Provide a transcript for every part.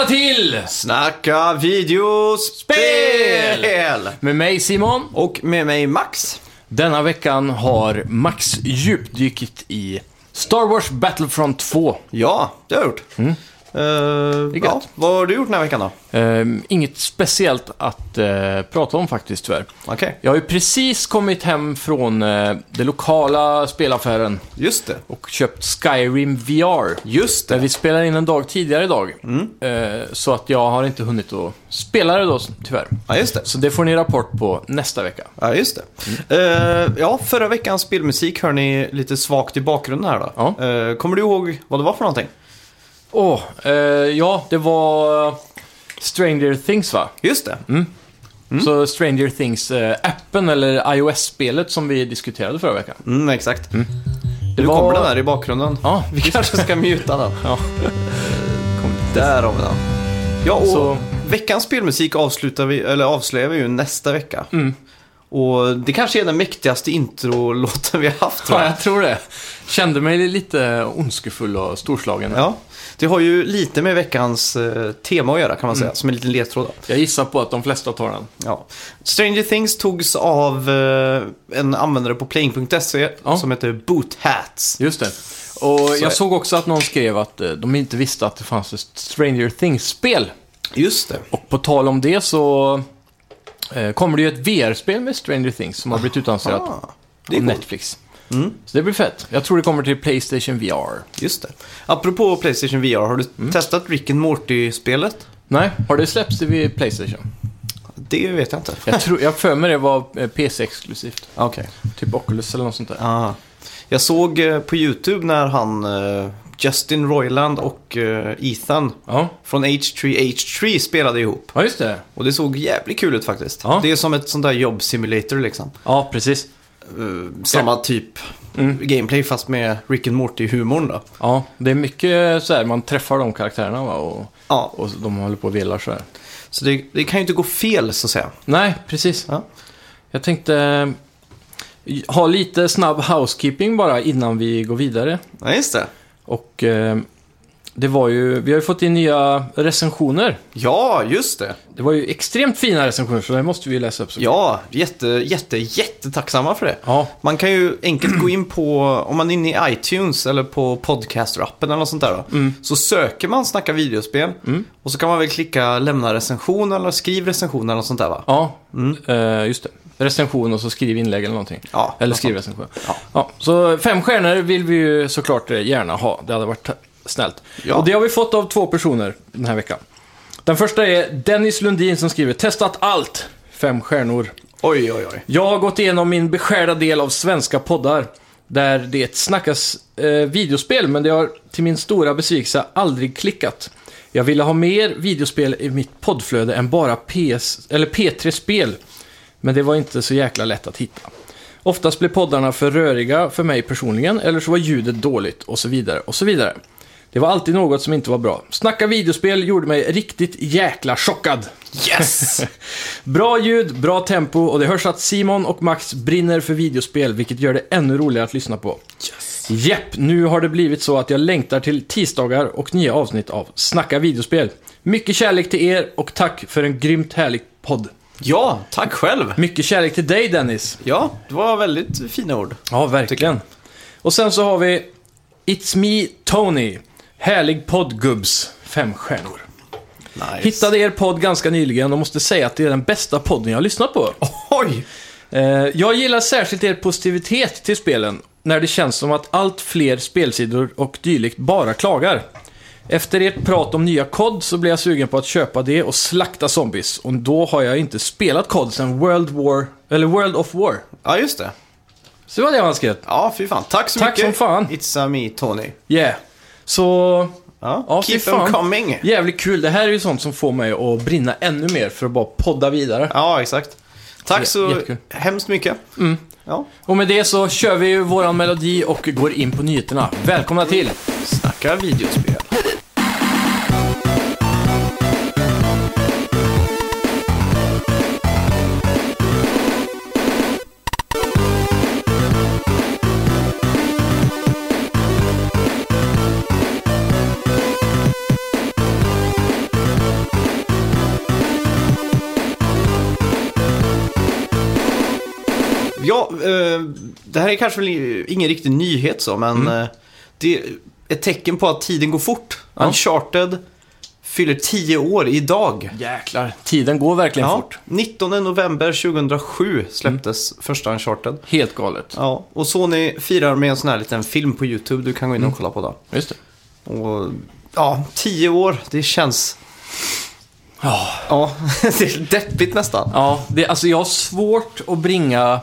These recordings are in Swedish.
Välkomna till Snacka videospel! med mig Simon. Och med mig Max. Denna veckan har Max djupdykit i Star Wars Battlefront 2. Ja, det har jag gjort. Mm. Är ja, vad har du gjort den här veckan då? Ehm, inget speciellt att eh, prata om faktiskt tyvärr. Okej, Jag har ju precis kommit hem från eh, den lokala spelaffären just det. och köpt Skyrim VR. Just Där det. vi spelar in en dag tidigare idag. Mm. Så att jag har inte hunnit att spela det då tyvärr. Ja, just det. Så det får ni rapport på nästa vecka. Ja, just det. Eh, ja, förra veckans spelmusik hör ni lite svagt i bakgrunden här då. Ja. Kommer du ihåg vad det var för någonting? Åh, eh, ja, det var Stranger Things va? Just det. Mm. Så Stranger Things-appen eller iOS-spelet som vi diskuterade förra veckan. Mm, exakt. Det Nu var- kommer den där i bakgrunden. Ja, Vi kanske ska muta den. ja. Där har vi den. Ja, och Så- veckans spelmusik avslutar vi, eller avslöjar vi ju nästa vecka. Mm. Och det kanske är den mäktigaste introlåten vi har haft ja, jag. jag tror det. Kände mig lite ondskefull och storslagen. Ja, det har ju lite med veckans eh, tema att göra kan man Mm. säga, som en liten ledtråd. då. Jag gissar på att de flesta tar den. Ja. Stranger Things togs av eh, en användare på playing.se Ja. som heter Boothats. Just det. Och Så- jag såg också att någon skrev att eh, de inte visste att det fanns ett Stranger Things-spel. Just det. Och på tal om det så eh, kommer det ju ett VR-spel med Stranger Things som har blivit utannonserat Ah, det är av coolt. Netflix. Mm. Så det blir fett. Jag tror det kommer till Playstation VR. Just det. Apropå Playstation VR, har du Mm. testat Rick and Morty-spelet? Nej, har det släppts vid Playstation? Det vet jag inte. Jag tror, jag för mig det var eh, PC-exklusivt. Okej. Typ Oculus eller något sånt där. Ah. Jag såg eh, på YouTube när han, eh, Justin Roiland och Ethan Ja, från H3H3 spelade ihop. ja just det. Och det såg jävligt kul ut faktiskt. Ja. Det är som ett sånt där jobb simulator liksom. Ja, precis. Eh, samma typ Mm. gameplay fast med Rick and Morty-humorn då. Ja, det är mycket så här, man träffar de karaktärerna va? Och, Ja, och de håller på och velar så här. så det, det kan ju inte gå fel så att säga. Nej, precis. Ja. Jag tänkte eh, ha lite snabb housekeeping bara innan vi går vidare. Ja, just det. Och eh, det var ju, vi har ju fått in nya recensioner. Ja, just det. Det var ju extremt fina recensioner så det måste vi läsa upp. Så. Ja, jätte, jätte, jättetacksamma för det. Ja, Man kan ju enkelt gå in på, om man är inne i iTunes eller på Podcaster-appen eller något sånt där då. Mm. Så söker man Snacka videospel och så kan man väl klicka lämna recension eller skriv recension eller något sånt där va? ja eh, just det. Recension och så skriv inlägg eller någonting. Ja, Eller skriv recension. Ja. Ja, så fem stjärnor vill vi ju såklart eh, gärna ha. Det hade varit snällt. Ja. Och det har vi fått av två personer den här veckan. Den första är Dennis Lundin som skriver testat allt. Fem stjärnor. Oj, oj, oj. Jag har gått igenom min beskärda del av svenska poddar. Där det snackas eh, videospel, men det har till min stora besvikelse aldrig klickat. Jag ville ha mer videospel i mitt poddflöde än bara PS, eller P3-spel. Men det var inte så jäkla lätt att hitta. Oftast blev poddarna för röriga för mig personligen, eller så var ljudet dåligt och så vidare och så vidare. Det var alltid något som inte var bra. Snacka videospel gjorde mig riktigt jäkla chockad. Yes! Bra ljud, bra tempo och det hörs att Simon och Max brinner för videospel, vilket gör det ännu roligare att lyssna på. yes. Jepp, nu har det blivit så att jag längtar till tisdagar och nya avsnitt av Snacka videospel. Mycket kärlek till er och tack för en grymt härlig podd. Ja, tack själv. Mycket kärlek till dig Dennis. Ja, det var väldigt fina ord. Ja, verkligen. Och sen så har vi It's Me Tony. Härlig podd gubbs. Fem stjärnor. Nice. Hittade er podd ganska nyligen och måste säga att det är den bästa podden jag har lyssnat på. Oj! Eh, Jag gillar särskilt er positivitet till spelen, när det känns som att allt fler spelsidor och dylikt bara klagar. Efter ert prat om nya COD så blev jag sugen på att köpa det och slakta zombies. Och då har jag inte spelat COD sedan World War, eller World of War. Ja, just det. Så det var det han skrev. Ja, fy fan. Tack så Tack mycket. som fan. It's a me, Tony. Yeah. Så, Ja, Ja, keep them coming. jävligt kul. Det här är ju sånt som får mig att brinna ännu mer för att bara podda vidare. Ja, exakt. Tack så jättekul. hemskt mycket. Ja, Och med det så kör vi ju våran melodi och går in på nyheterna. Välkomna till! snacka videospel. Det här är kanske ingen riktig nyhet så, men Mm. eh, det är ett tecken på att tiden går fort. Uncharted fyller 10 år idag. Jäklar. Tiden går verkligen Ja, fort. 19 november 2007 släpptes första Uncharted. Helt galet. Ja, och Sony firar med en sån här liten film på YouTube du kan gå in och Mm. kolla på då. Just det. Och ja, 10 år, det känns... Ja. Ja, det är deppigt nästan. Ja, det, alltså jag har svårt att bringa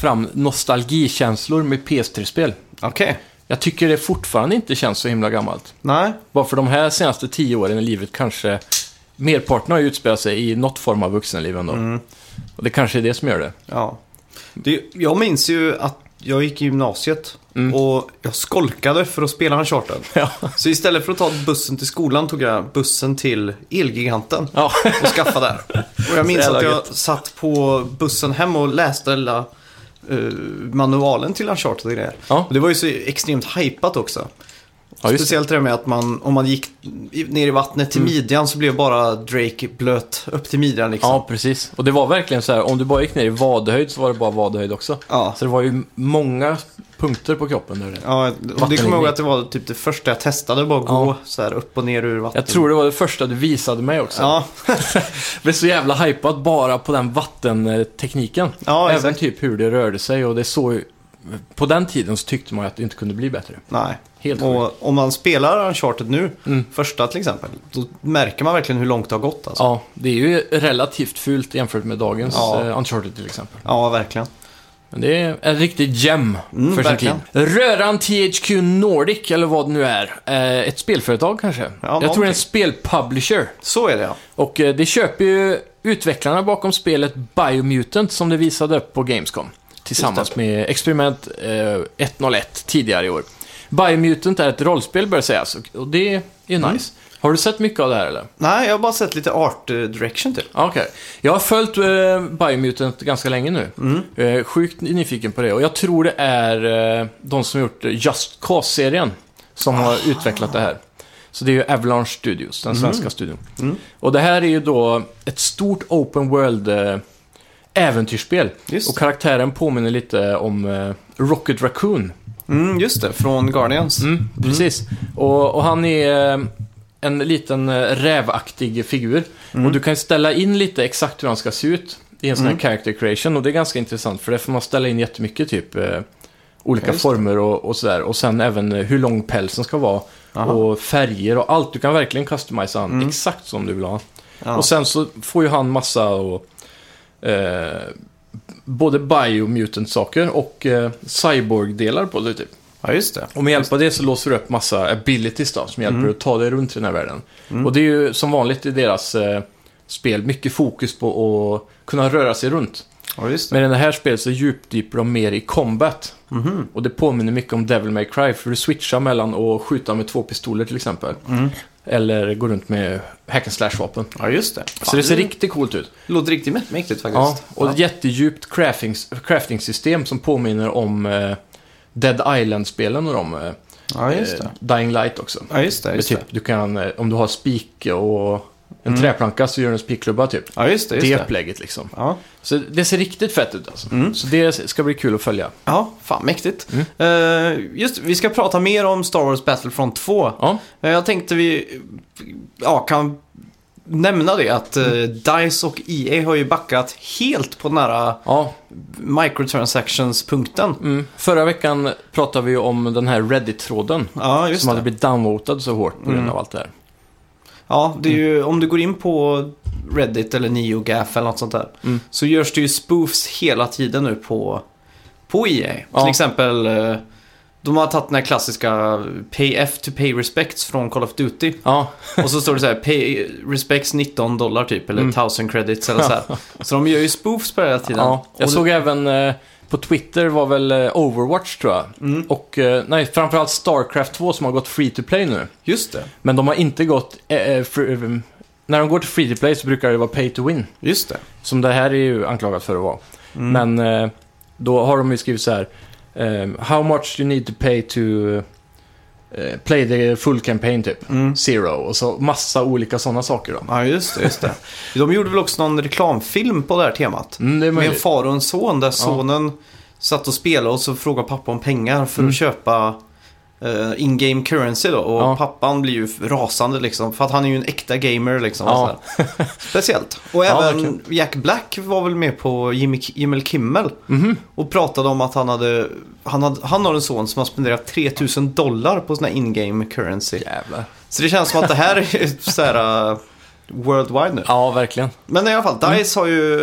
fram nostalgikänslor med PS3-spel. Okej, Jag tycker det fortfarande inte känns så himla gammalt. nej. Bara för de här senaste tio åren i livet kanske merparten har utspelat sig i något form av vuxenliv ändå. Mm. Och det kanske är det som gör det. Ja. Det, jag minns ju att jag gick i gymnasiet Mm. och jag skolkade för att spela Uncharted. Ja. Så istället för att ta bussen till skolan tog jag bussen till Elgiganten ja. och skaffa där. Och jag minns att jag gött. satt på bussen hem och läste eh, manualen till Uncharted och grejer. Ja. Och det var ju så extremt hypat också. Ja. Speciellt det med att man, om man gick ner i vattnet till midjan så blev bara Drake blöt upp till midjan liksom. ja, precis. Och det var verkligen så här, om du bara gick ner i vadhöjd så var det bara vadhöjd också. Ja. Så det var ju många punkter på kroppen där. Ja, och det kommer jag ihåg att det var typ det första jag testade, bara gå Ja. så här upp och ner ur vattnet. Jag tror det var det första du visade mig också. Ja, blev så jävla hypad bara på den vattentekniken. ja Även exakt. typ hur det rörde sig och det såg. På den tiden så tyckte man att det inte kunde bli bättre. Nej. Helt sjukt. Och om man spelar Uncharted nu, Mm. första till exempel, då märker man verkligen hur långt det har gått alltså. Ja, det är ju relativt fult jämfört med dagens Ja. eh, Uncharted till exempel. Ja, verkligen. Men det är en riktig gem Mm, för sin verkligen. tid. Röran THQ Nordic, eller vad det nu är. Eh, ett spelföretag kanske. Jag tror det är en spelpublisher. Så är det ja. Och eh, det köper ju utvecklarna bakom spelet Biomutant som det visade upp på Gamescom. Tillsammans med Experiment eh, 101 tidigare i år. Biomutant är ett rollspel bör sägas och- det är Mm. nice. Har du sett mycket av det här eller? Nej, jag har bara sett lite art eh, direction typ. Ja, Okej. Jag har följt eh, Biomutant ganska länge nu. Mm. Eh, sjukt nyfiken på det. Och jag tror det är eh, de som har gjort eh, Just Cause-serien som har utvecklat det här. Så det är ju Avalanche Studios, den svenska studion. Mm. Och det här är ju då ett stort open world eh, äventyrsspel. Just. Och karaktären påminner lite om eh, Rocket Raccoon. Mm, just det, från Guardians. Mm, precis. Och, och han är eh, en liten eh, rävaktig figur. Mm. Och du kan ställa in lite exakt hur han ska se ut i en sån här Mm. character creation. Och det är ganska intressant för där får man ställa in jättemycket typ eh, olika Ja, det. former och, och sådär. Och sen även eh, hur lång pälsen ska vara. Aha. Och färger och allt. Du kan verkligen customisa han Mm. exakt som du vill ha. Ja. Och sen så får ju han massa och, eh, både biomutant-saker och eh, cyborg-delar på det typ. ja, just det. Och med hjälp av det så låser du upp massa abilities då, som hjälper Mm. dig att ta dig runt i den här världen. Mm. Och det är ju som vanligt i deras eh, spel mycket fokus på att kunna röra sig runt. Ja, just det. Men i det här spelet så djupdyper de mer i combat. Mhm. Och det påminner mycket om Devil May Cry, för du switchar mellan att skjuta med två pistoler till exempel. Mm. Eller gå runt med hack and slash-vapen. Ja, just det. Så det ser riktigt coolt ut. låter riktigt mä- mäktigt faktiskt. Ja, och ja. ett jättedjupt craftings, crafting-system som påminner om eh, Dead Island-spelen och de. Eh, ja, just det. eh, Dying Light också. Ja, just det. Just typ, det. du kan, eh, om du har spik och en Mm. träplanka så gör du en spikklubba typ. Ja, just det. Just det upplägget liksom. Ja. Så det ser riktigt fett ut alltså. Mm. Så det ska bli kul att följa. ja, fan mäktigt. Mm. Eh, just vi ska prata mer om Star Wars Battlefront 2. Ja, Eh, Jag tänkte vi ja, kan nämna det att eh, Mm. DICE och EA har ju backat helt på den här ja. microtransactions-punkten. Mm. Förra veckan pratade vi om den här Reddit-tråden. Ja, Som hade det. blivit downvotad så hårt på grund Mm. av allt det här. Ja, det är ju, om du går in på Reddit eller NeoGaf eller något sånt där. Mm. Så görs det ju spoofs hela tiden nu på, på EA. Ja. Till exempel, eh, de har tagit den här klassiska Pay F to Pay Respects från Call of Duty. Ja, Och så står det så här, Pay Respects 19 dollar typ, eller Mm. 1000 credits eller så här. Så de gör ju spoofs på det hela tiden. ja. jag såg även eh, på Twitter var väl eh, Overwatch tror jag. mm, Och eh, nej, framförallt Starcraft 2 som har gått free to play nu. just det, Men de har inte gått... Eh, eh, fr- eh, när de går till free to play så brukar det vara pay to win. just det. Som det här är ju anklagat för att vara. Mm. Men eh, då har de ju skrivit så här. how much you need to pay to play the full campaign typ. Mm. Zero. Och så massa olika sådana saker då. Ja, just det, just det. De gjorde väl också någon reklamfilm på det här temat. Mm, det Med en far och en son där sonen satt och spelade och så frågade pappa om pengar för Mm. att köpa eh, in-game currency då. Och Ja. pappan blir ju rasande liksom. För att han är ju en äkta gamer liksom. och Ja. sådär. Speciellt. Och Ja, även verkligen. Jack Black var väl med på Jimmy, Jimmel Kimmel. Mhm. Och pratade om att han hade, han, hade, han har en son som har spenderat 3000 dollar på sån här in-game currency. Jävlar. Så det känns som att det här är så här uh, worldwide nu. Ja, verkligen. Men i alla fall, DICE har ju,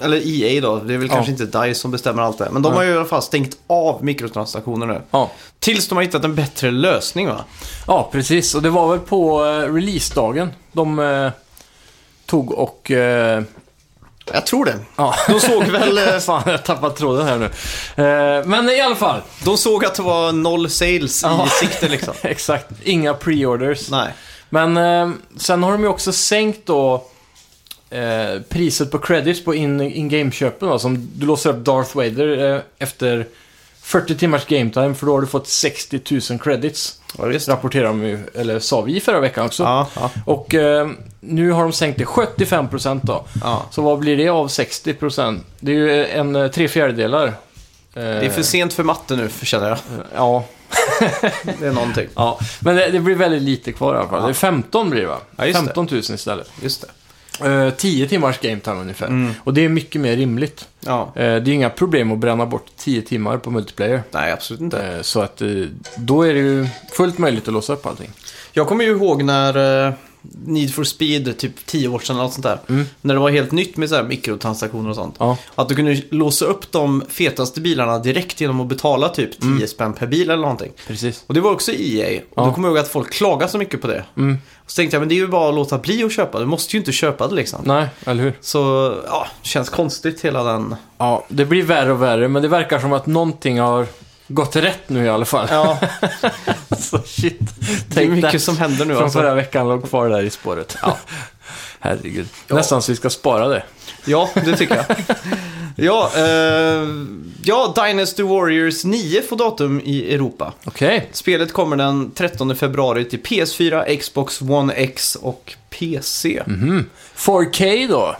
eller EA då, det är väl Ja. kanske inte DICE som bestämmer allt det. Men de har ju i alla fall stängt av mikrotransaktioner nu. Ja. Tills de har hittat en bättre lösning va? ja, precis. Och det var väl på eh, releasedagen de eh, tog och... Eh, Jag tror det. ja. De såg väl, Fan, jag tappat tråden här nu. Men i alla fall. de såg att det var noll sales Ja. i sikte liksom. Exakt. Inga pre-orders. Nej. Men eh, sen har de ju också sänkt då eh, priset på credits på in- in-game-köpen. som du låser upp Darth Vader eh, efter 40 timmars game time för då har du fått 60 000 credits. Ja, visst. Rapporterar de ju, eller sa vi förra veckan också. Ja, ja, Och eh, nu har de sänkt det 75% då. ja. Så vad blir det av 60%? Det är ju en eh, tre fjärdedelar. Eh, Det är för sent för matte nu, känner jag. Ja, Det är någonting. ja. men det, det blir väldigt lite kvar i alla fall. Ja. Det är 15 blir det va? Ja, just det. 15 000 istället. Just det. Eh, 10 timmars game time ungefär. Mm. Och det är mycket mer rimligt. Ja. Eh, det är inga problem att bränna bort 10 timmar på multiplayer. Nej, absolut inte. Eh, så att eh, då är det ju fullt möjligt att låsa upp allting. Jag kommer ju ihåg när eh, Need for Speed, typ 10 år sedan eller något sånt där. Mm. När det var helt nytt med så här mikrotransaktioner och sånt. Ja, Att du kunde låsa upp de fetaste bilarna direkt genom att betala typ 10 Mm. spänn per bil eller någonting. precis. Och det var också EA. Och Ja. då kommer jag ihåg att folk klagade så mycket på det. Mm. Och så tänkte jag, men det är ju bara att låta bli att köpa. Du måste ju inte köpa det liksom. Nej, eller hur? Så, ja, känns konstigt hela den. Ja, det blir värre och värre, men det verkar som att någonting har gått rätt nu i alla fall. Ja, så shit. det är Tänk mycket som händer nu Från alltså. förra veckan låg kvar där i spåret. Ja. Herregud. Nästan så vi ska spara det. Ja, det tycker jag. Ja, eh, ja, Dynasty Warriors 9 får datum i Europa. Okej. Spelet kommer den 13 februari till PS4, Xbox One X och PC. Mhm. 4K då.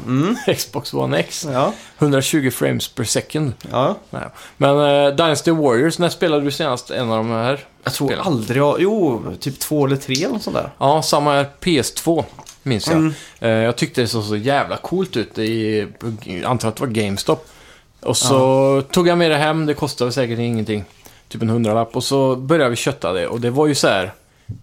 Xbox One X. Ja, 120 frames per second. ja. Nej. Men uh, Dynasty Warriors, när spelade du senast en av de här? Jag tror spelen? aldrig jag... Jo, typ två eller tre eller något sånt där. Ja, samma här. PS2, minns jag. Mm. Eh, jag tyckte det såg så jävla coolt ut i, antar att det var GameStop. Och så tog jag med det hem, det kostade säkert ingenting. Typ en hundralapp. Och så började vi kötta det. Och det var ju så här.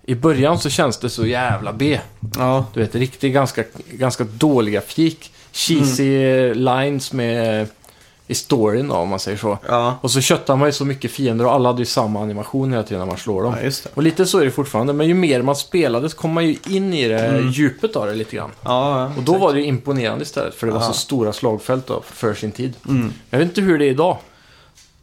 I början så känns det så jävla B. Ja, Du vet, riktigt ganska, ganska dåliga fik. Cheesy Mm. lines med i storyn då, om man säger så. ja. Och så köttar man ju så mycket fiender och alla hade ju samma animation hela tiden när man slår dem. ja just det. Och lite så är det fortfarande, men ju mer man spelade så kom man ju in i det Mm. djupet av det lite grann. Ja, ja, Och då var det ju imponerande istället, för det var så stora slagfält då, för sin tid. Mm. Jag vet inte hur det är idag.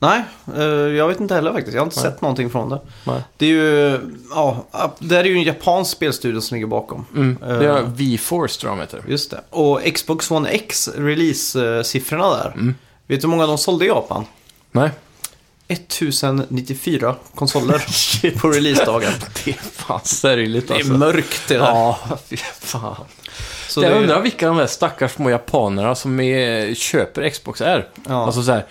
Nej, eh, jag vet inte heller faktiskt. Jag har inte Nej. sett någonting från det. Nej. Det är ju... Ja, det är ju en japansk spelstudio som ligger bakom. Mm. Det är Eh. V-Force tror jag de heter. Just det. Och Xbox One X release-siffrorna där. Mm. Vet du hur många de sålde i Japan? Nej. 1094 konsoler på releasedagen. Det är fan sörjligt Det är alltså. mörkt det där. Ja, fy fan. Så jag det- undrar vilka de där stackars små japanerna som är, köper Xbox är. Ja. Alltså så här,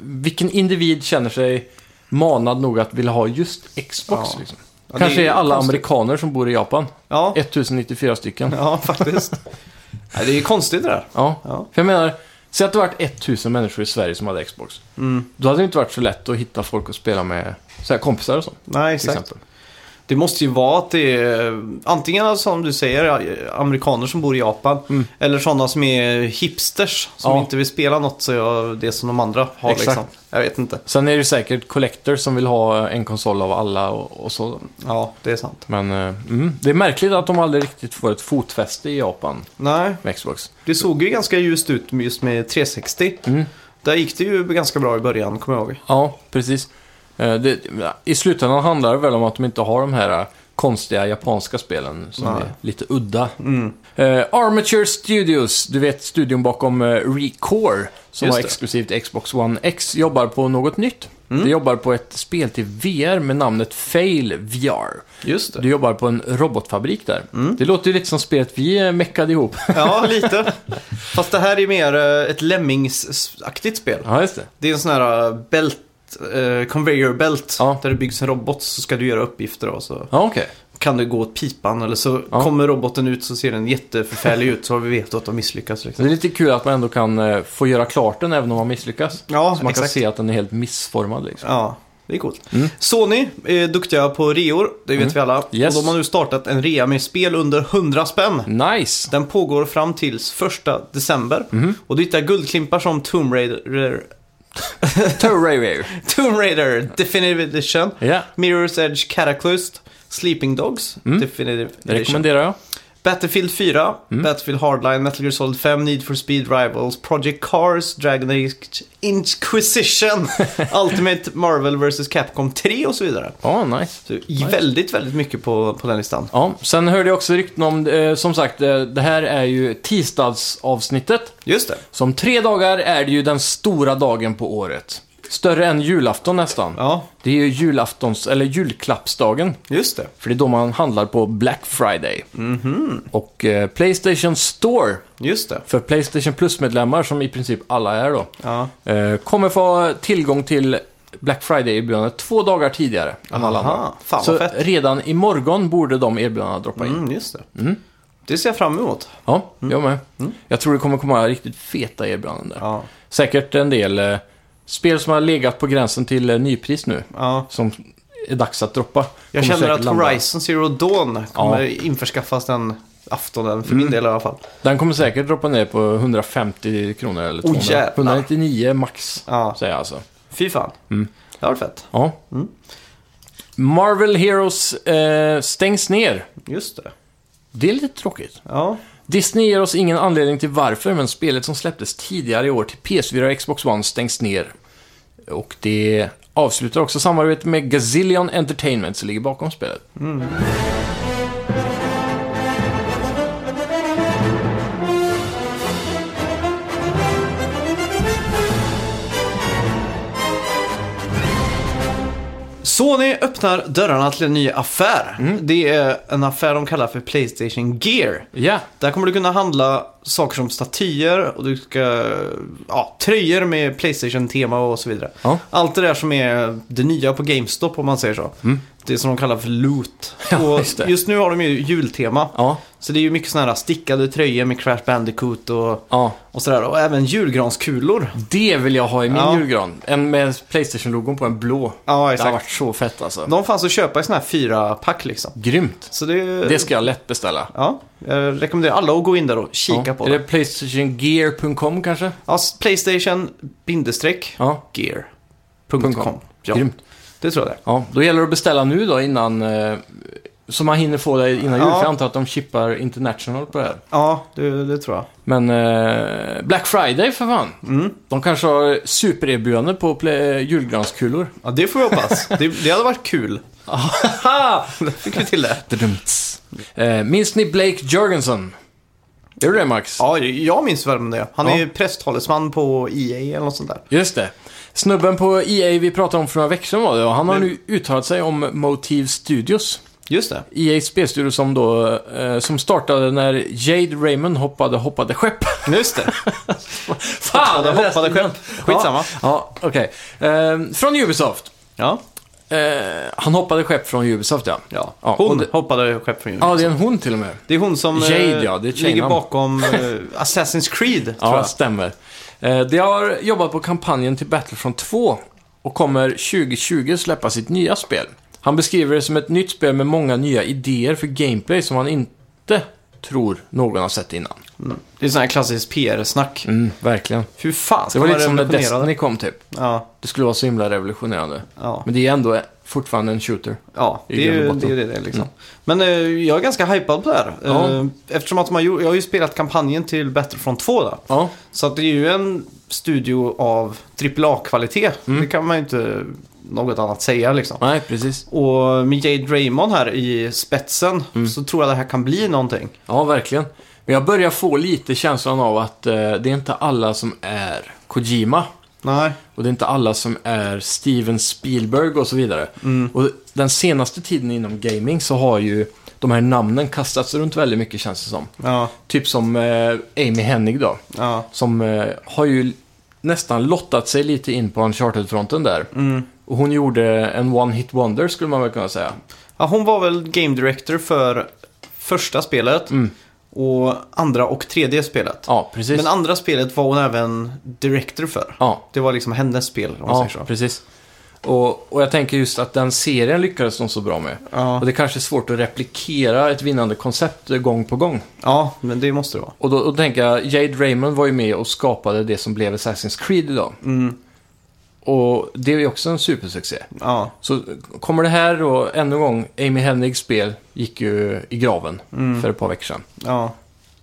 vilken individ känner sig manad nog att vilja ha just Xbox? Ja. Liksom? Ja, Kanske är är alla konstigt. amerikaner som bor i Japan. Ja, 1094 stycken. ja faktiskt. Det är konstigt det där. Ja. Ja. För jag menar, säg att det varit 1000 människor i Sverige som hade Xbox. Mm. Då hade det inte varit så lätt att hitta folk att spela med, så här, kompisar och så. Nej, exakt. exempel. Det måste ju vara att det är antingen alltså, som du säger amerikaner som bor i Japan Mm. eller sådana som är hipsters som Ja. inte vill spela något så jag, det som de andra har Exakt. liksom. Jag vet inte. Sen är det säkert collectors som vill ha en konsol av alla och, och så. Ja, det är sant. Men eh, mm, det är märkligt att de aldrig riktigt får ett fotfäste i Japan Nej, med Xbox. det såg ju ganska ljust ut just med 360. Mm. Där gick det ju ganska bra i början, kommer jag ihåg. Ja, precis. Eh, det, I slutändan handlar det väl om att de inte har de här konstiga japanska spelen som Nej. är lite udda. Mm. Eh, Armature Studios, du vet studion bakom uh, Recore, som Just var exklusivt Xbox One X, jobbar på något nytt. Mm. De jobbar på ett spel till VR med namnet Fail VR. Just det. Du jobbar på en robotfabrik där. Mm. Det låter ju lite som spelet vi eh, meckade ihop. Ja, lite. Fast det här är mer eh, ett Lemmings-aktigt spel. ja, just det. Det är en sån här eh, belt, eh, conveyor belt, Ja. där det byggs en robot så ska du göra uppgifter och så Ja, okej. kan det gå åt pipan eller så Ja. kommer roboten ut så ser den jätteförfärlig ut så har vi vet att de misslyckas. Så Liksom. det är lite kul att man ändå kan eh, få göra klart den även om man misslyckas. Ja, Så man kan exakt. se att den är helt missformad liksom. Ja, det är coolt. Mm. Sony är duktiga på reor, det vet Mm. vi alla. Yes. Och de har nu startat en rea med spel under 100 spänn. Nice! Den pågår fram till 1 december. Mhm. Och du hittar guldklimpar som Tomb Raider, Terraria. Tomb Raider Definitive Edition, Ja, Mirror's Edge Cataclysm, Sleeping Dogs Mm. Definitive det Edition. rekommenderar jag. Battlefield 4, Mm. Battlefield Hardline, Metal Gear Solid 5, Need for Speed Rivals, Project Cars, Dragon Age Inquisition, Ultimate Marvel vs Capcom 3 och så vidare. Ja, nice. Så väldigt, väldigt mycket på, på den listan. Ja, sen hörde jag också rykten om, eh, som sagt, eh, det här är ju tisdagsavsnittet. Just det. Som tre dagar är det ju den stora dagen på året. Större än julafton nästan. Ja, Det är ju julaftons, eller julklappsdagen. just det. För det är då man handlar på Black Friday. Mhm. Och eh, Playstation Store, Just det. för Playstation Plus-medlemmar, som i princip alla är då, Ja. eh, kommer få tillgång till Black Friday-erbjudandet två dagar tidigare än alla andra. Aha, fan Så fett. redan imorgon borde de erbjudandena droppa in. Mm, just det. Mm. Det ser jag fram emot. Ja, jag med. Jag tror det kommer komma riktigt feta erbjudanden där. Ja. Säkert en del eh, spel som har legat på gränsen till eh, nypris nu, ja. som är dags att droppa. Jag Kommer känner att landa. Horizon Zero Dawn kommer införskaffas den aftonen, för Mm. min del i alla fall. Den kommer säkert droppa ner på 150 kronor eller 200. jävlar. 199 max, Ja, säger jag alltså. fy fan. Mm. Det varit fett. Ja. Mm. Marvel Heroes eh, stängs ner. Just det. Det är lite tråkigt. Ja. Disney ger oss ingen anledning till varför, men spelet som släpptes tidigare i år till PS4 och Xbox One stängs ner. Och det avslutar också samarbetet med Gazillion Entertainment som ligger bakom spelet. Mm. Sony öppnar dörrarna till en ny affär. Mm. Det är en affär de kallar för Playstation Gear. Ja, Där kommer du kunna handla saker som statyer och du ska, ja, tröjor med Playstation-tema och så vidare. Ja. Allt det där som är det nya på GameStop om man säger så. Mm. Det som de kallar för loot. Ja, just just nu har de ju jultema. ja, Så det är ju mycket sådana här stickade tröjor med Crash Bandicoot och, ja. och sådär. Och även julgranskulor. Det vill jag ha i min Ja. julgran. En med Playstation-logon på en blå. Ja, Det har exakt. varit så fett alltså. De fanns att köpa i sådana här fyra pack liksom. Grymt. Så det, Det ska jag lätt beställa. Ja, jag rekommenderar alla att gå in där och kika ja. på Är det. det Playstationgear.com kanske? Ja, Playstation bindestreck Ja, grymt. det tror jag det. Ja, då gäller det att beställa nu då innan... Så man hinner få det innan Ja. jul. För jag antar att de chippar international på det här. Ja, det, det tror jag. Men eh, Black Friday för fan. Mm. De kanske har supererbjudande på play- julgranskulor. Ja, det får vi hoppas. det, det hade varit kul. Då fick vi till det. Eh, minns ni Blake Jorgensen? Gör du det Max? Ja, jag minns vem det är. Han Ja. är presstalesman på EA eller något sånt där. Just det. Snubben på EA vi pratade om för några veckor sedan var det och han har Men- nu uttalat sig om Motive Studios. Just det. EA spelstudio som då, eh, som startade när Jade Raymond hoppade, hoppade skepp. Just det. Fan, Hoppade, hoppade skepp. Skitsamma. Ja, okej. Eh, från Ubisoft. Ja. Eh, han hoppade skepp från Ubisoft ja. ja. Ja, Hon det- hoppade skepp från Ja, Ubisoft. det är en hon till och med. Det är hon som eh, Jade, ja, det är ligger bakom eh, Assassin's Creed, tror Ja, jag. stämmer. Eh, de har jobbat på kampanjen till Battlefront 2 och kommer 2020 släppa sitt nya spel. Han beskriver det som ett nytt spel med många nya idéer för gameplay som han inte tror någon har sett innan. Det är sån här klassisk PR-snack. Mm, verkligen. Hur fan Det ska var man lite som när Destiny det? kom typ. Ja, Det skulle vara så himla revolutionerande. ja. Men det är ändå fortfarande en shooter. Ja, det är ju det, är det liksom. Mm. Men eh, jag är ganska hypad på det här. Ja. Eh, eftersom att gjort, jag har ju spelat kampanjen till Battlefront 2 då. Ja, Så att det är ju en studio av AAA-kvalitet. Mm. Det kan man ju inte något annat säga liksom. Nej, precis. Och med Jade Raymond här i spetsen Mm. så tror jag det här kan bli någonting. Ja, verkligen. Men jag börjar få lite känslan av att eh, det är inte alla som är Kojima. Nej. Och det är inte alla som är Steven Spielberg och så vidare. Mm. Och den senaste tiden inom gaming så har ju de här namnen kastats runt väldigt mycket känns det som. Ja, Typ som eh, Amy Hennig då. ja. Som eh, har ju nästan lottat sig lite in på Uncharted-fronten där. Mm. Och hon gjorde en one-hit wonder skulle man väl kunna säga. ja. Hon var väl game director för första spelet Mm. och andra och tredje spelet. Ja, precis. Men andra spelet var hon även director för. ja, Det var liksom hennes spel om man ja säger så. precis. Och, och jag tänker just att den serien lyckades de så bra med. Ja. Och det kanske är svårt att replikera ett vinnande koncept gång på gång. ja, men det måste det vara. Och då, då tänker jag, Jade Raymond var ju med och skapade det som blev Assassin's Creed idag. Mm. Och det är ju också en supersuccé. Ja, Så kommer det här och ännu en gång, Amy Hennigs spel gick ju i graven Mm. för ett par veckor sedan. ja.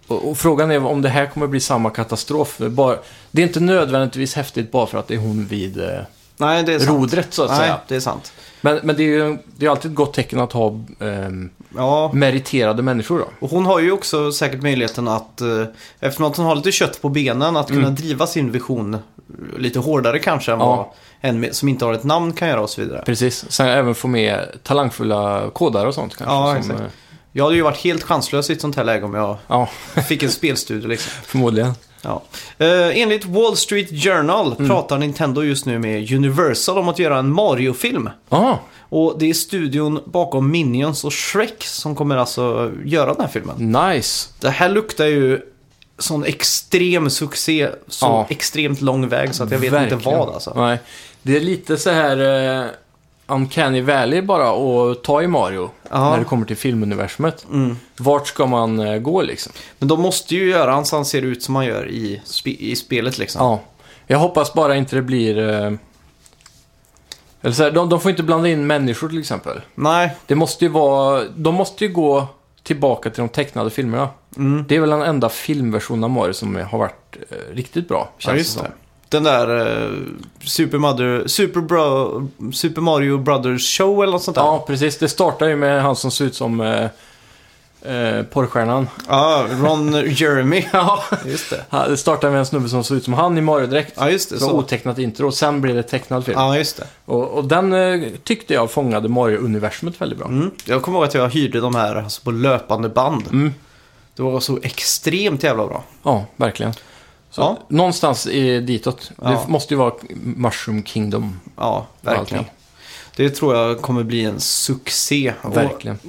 Och, och frågan är om det här kommer bli samma katastrof. Bara, det är inte nödvändigtvis häftigt bara för att det är hon vid eh, Nej, det är sant. rodret så att Nej, säga. det är sant. Men, men det är ju det är alltid ett gott tecken att ha ehm, Ja, meriterade människor då. och hon har ju också säkert möjligheten att, eh, eftersom att hon har lite kött på benen, att kunna Mm. driva sin vision eh, lite hårdare kanske än Ja. vad en som inte har ett namn kan göra och så vidare. Precis. Sen även få med talangfulla kodare och sånt kanske. Ja, som, exakt. eh, Jag hade ju varit helt chanslös i ett sånt här läge om jag ja, fick en spelstudio liksom. förmodligen. Ja. Eh, enligt Wall Street Journal Mm. pratar Nintendo just nu med Universal om att göra en Mario-film. Och det är studion bakom Minions och Shrek som kommer alltså göra den här filmen. nice. Det här luktar ju sån extrem succé, så Ja. extremt lång väg så att jag vet inte Verkligen. vad alltså. Nej. Det är lite så här eh, Uncanny Valley bara att ta i Mario. Ja. När det kommer till filmuniversumet. Mm. Vart ska man eh, gå liksom? Men de måste ju göra han så han ser ut som han gör i, spe- i spelet liksom. Ja. Jag hoppas bara inte det blir... Eh, eller så här, de, de får inte blanda in människor till exempel. Nej, Det måste ju vara... De måste ju gå tillbaka till de tecknade filmerna. mm. Det är väl den enda filmversionen av Mario som har varit eh, riktigt bra, ja, känns just det som. Den där uh, Super, Mother, Super, Bro, Super Mario Brothers Show eller något sånt där. Ja, precis. Det startar ju med han som ser ut som eh, eh, porrstjärnan. Ja, Ron Jeremy. Ja, Just det. Ja, det startar med en snubbe som ser ut som han i Mario-dräkt. Ja, just det. Så Så. otecknat intro och sen blir det tecknad film. Ja, just det. Och, och den eh, tyckte jag fångade Mario-universumet väldigt bra. Mm. Jag kommer ihåg att jag hyrde de här alltså, på löpande band. Mm. Det var så extremt jävla bra. Ja, verkligen. Så Ja. Någonstans i ditåt. Ja. Det måste ju vara Mushroom Kingdom. Ja, och allting. Det tror jag kommer bli en succé. Och Verkligen.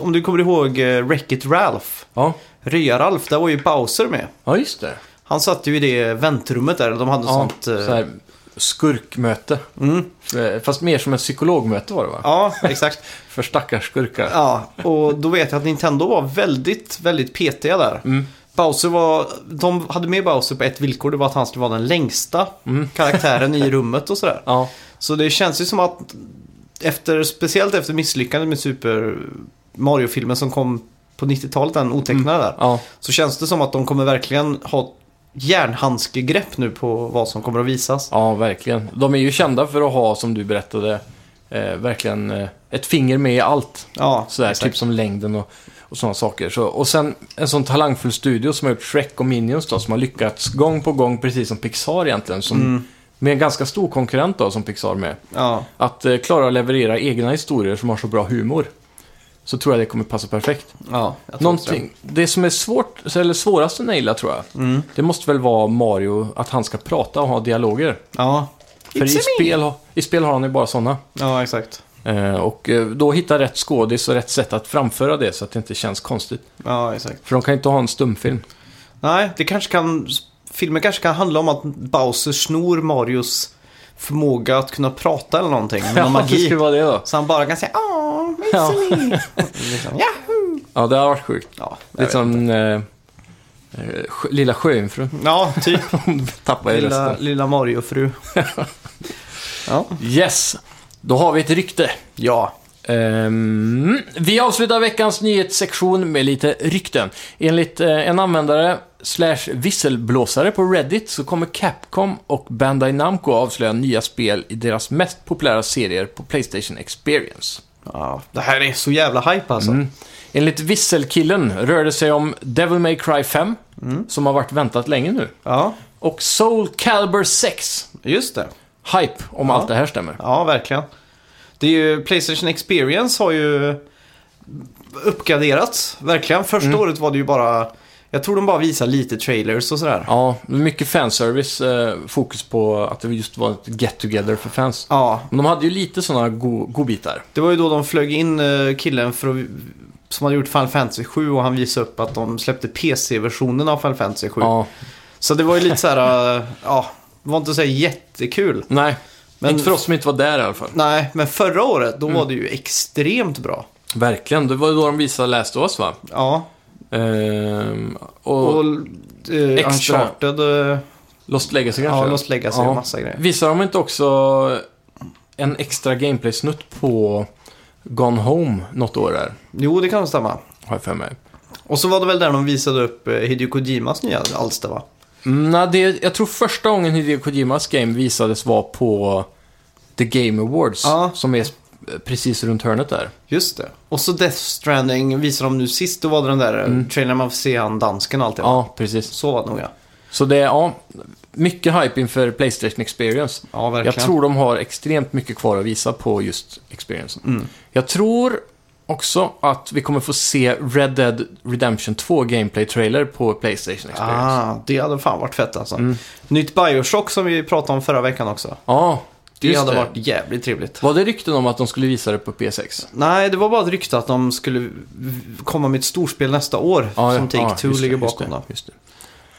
om du kommer ihåg uh, Wreck-It Ralph. Ja. Röja-Ralf, där var ju Bowser med. ja, just det. Han satt ju i det väntrummet där. De hade Ja, sånt... eh, så här, skurkmöte. Mm. Eh, Fast mer som ett psykologmöte var det va? Ja, exakt. För stackars skurkar. Ja, och då vet jag att Nintendo var väldigt, väldigt petiga där. Mm. Bowser var, de hade med Bowser på ett villkor, det var att han skulle vara den längsta Mm. karaktären i rummet och sådär. Ja, Så det känns ju som att, efter, speciellt efter misslyckandet med Super Mario-filmen som kom på 90-talet, den otecknade där, ja, så känns det som att de kommer verkligen ha järnhandskegrepp nu på vad som kommer att visas. ja, verkligen. De är ju kända för att ha, som du berättade, eh, verkligen eh, ett finger med i allt. Ja, Sådär, exakt. typ som längden och, och sådana saker. Så, och sen en sån talangfull studio som har gjort Shrek och Minions då, som har lyckats gång på gång, precis som Pixar egentligen. Som, Mm. Med en ganska stor konkurrent då, som Pixar med. Ja, Att eh, klara att leverera egna historier som har så bra humor. Så tror jag det kommer passa perfekt. ja. jag tror Någonting, det som är svårt, eller svårast att naila tror jag, det. Mm. det måste väl vara Mario, att han ska prata och ha dialoger. Ja. För It's i me. spel, har- i spel har han ju bara sådana. Ja, exakt. Eh, och eh, då hitta rätt skådis och rätt sätt att framföra det så att det inte känns konstigt. Ja, exakt. För de kan inte ha en stumfilm. Nej, det kanske kan... Filmen kanske kan handla om att Bowser snor Marios förmåga att kunna prata eller någonting. Med någon det magi. skulle vara det då. Så han bara kan säga Åh, Ja. liksom, Yahoo! Ja, det har varit sjukt. Ja, Lite som eh, eh, Lilla Sjöjungfrun. ja, typ. Tappade i lilla, lilla Mario-fru. ja. Yes, då har vi ett rykte. ja. Ehm, vi avslutar veckans nyhetssektion med lite rykten. Enligt eh, en användare slash visselblåsare på Reddit så kommer Capcom och Bandai Namco avslöja nya spel i deras mest populära serier på Playstation Experience. Ja, det här är så jävla hype alltså. Mm. Enligt visselkillen rör det sig om Devil May Cry 5, som har varit väntat länge nu, Ja, och Soul Calibur 6. just det. Hype, om allt det här stämmer. Ja, verkligen. Det är ju, Playstation Experience har ju uppgraderats, verkligen. Första Mm. året var det ju bara, jag tror de bara visade lite trailers och sådär. Ja, mycket fanservice, eh, fokus på att det just var ett get-together för fans. Ja, Men de hade ju lite sådana go- godbitar. det var ju då de flög in eh, killen för att, som hade gjort Final Fantasy 7 och han visade upp att de släppte PC-versionen av Final Fantasy 7. Ja, Så det var ju lite så här, eh, ja, det var inte så jättekul. nej. Men- Inte för oss som inte var där i alla fall. Nej, men förra året då Mm. var det ju extremt bra. Verkligen, det var ju då de visade Last of Us va? Ja, Ehm, och, och eh, extra- Uncharted, eh, Lost Legacy kanske? ja, Lost Legacy Ja. och massa grejer. Visar de inte också en extra gameplay-snutt på Gone Home något år där? Jo, det kan stämma. Har jag för mig. Och så var det väl där de visade upp eh, Hideo Kojimas nya alster va? Mm, nej, det, jag tror första gången Hideo Kojimas game visades var på The Game Awards. Ja. Som är precis runt hörnet där. Just det. Och så Death Stranding visade de nu sist. Då var det den där mm. trailern man får se han dansken och allt det. va? Ja, precis. Så var det nog ja. Så det är, ja, mycket hype inför Playstation Experience. Ja, verkligen. Jag tror de har extremt mycket kvar att visa på just Experience. Mm. Jag tror också att vi kommer få se Red Dead Redemption 2 Gameplay-trailer på Playstation Experience. Ah, det hade fan varit fett alltså. Mm. Nytt Bioshock som vi pratade om förra veckan också. Ja, Det just hade det. varit jävligt trevligt. Var det rykten om att de skulle visa det på PS6? Nej, det var bara ett rykte att de skulle komma med ett storspel nästa år. Ja, som ja, ja, Take-Two just det, ligger just bakom det, då. Just det.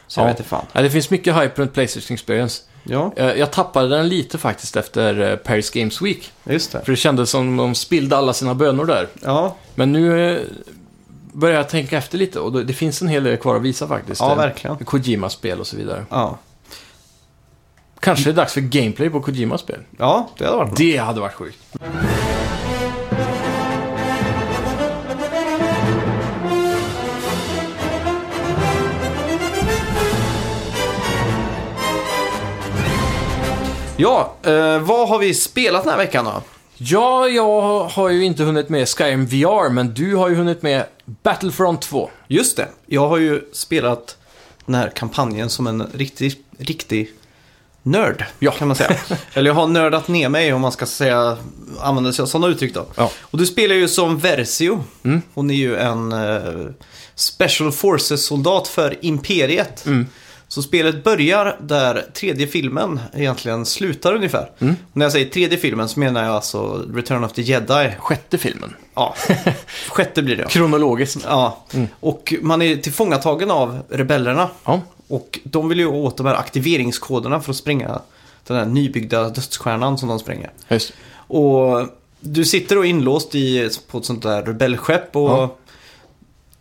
Så jag Ja. vet inte fan. Ja, det finns mycket hype runt Playstation Experience. Ja, Eh, Jag tappade den lite faktiskt efter eh, Paris Games Week. just det. För det kändes som de spillde alla sina bönor där. Ja, Men nu eh, börjar jag tänka efter lite och det finns en hel del kvar att visa faktiskt. ja verkligen. Kojima-spel och så vidare. Ja. Kanske det är dags för gameplay på Kojima-spel. ja, det hade varit bra. Det hade varit sjukt. Ja, eh, vad har vi spelat den här veckan då? Ja, jag har ju inte hunnit med Skyrim VR, men du har ju hunnit med Battlefront 2. Just det, jag har ju spelat den här kampanjen som en riktig, riktig nörd, Ja. kan man säga. Eller jag har nördat ner mig om man ska säga, använda sig av sådana uttryck då. Ja. Och du spelar ju som Versio. Mm. Hon är ju en eh, Special Forces-soldat för Imperiet. Mm. Så spelet börjar där tredje filmen egentligen slutar ungefär. Mm. När jag säger tredje filmen så menar jag alltså Return of the Jedi. Sjätte filmen. Ja, sjätte blir det. Kronologiskt. Ja, Mm. och man är tillfångatagen av rebellerna. Ja. Och de vill ju åt de här aktiveringskoderna för att spränga den här nybyggda dödsstjärnan som de spränger. Just. Och du sitter då inlåst i, på ett sånt där rebellskepp och Ja.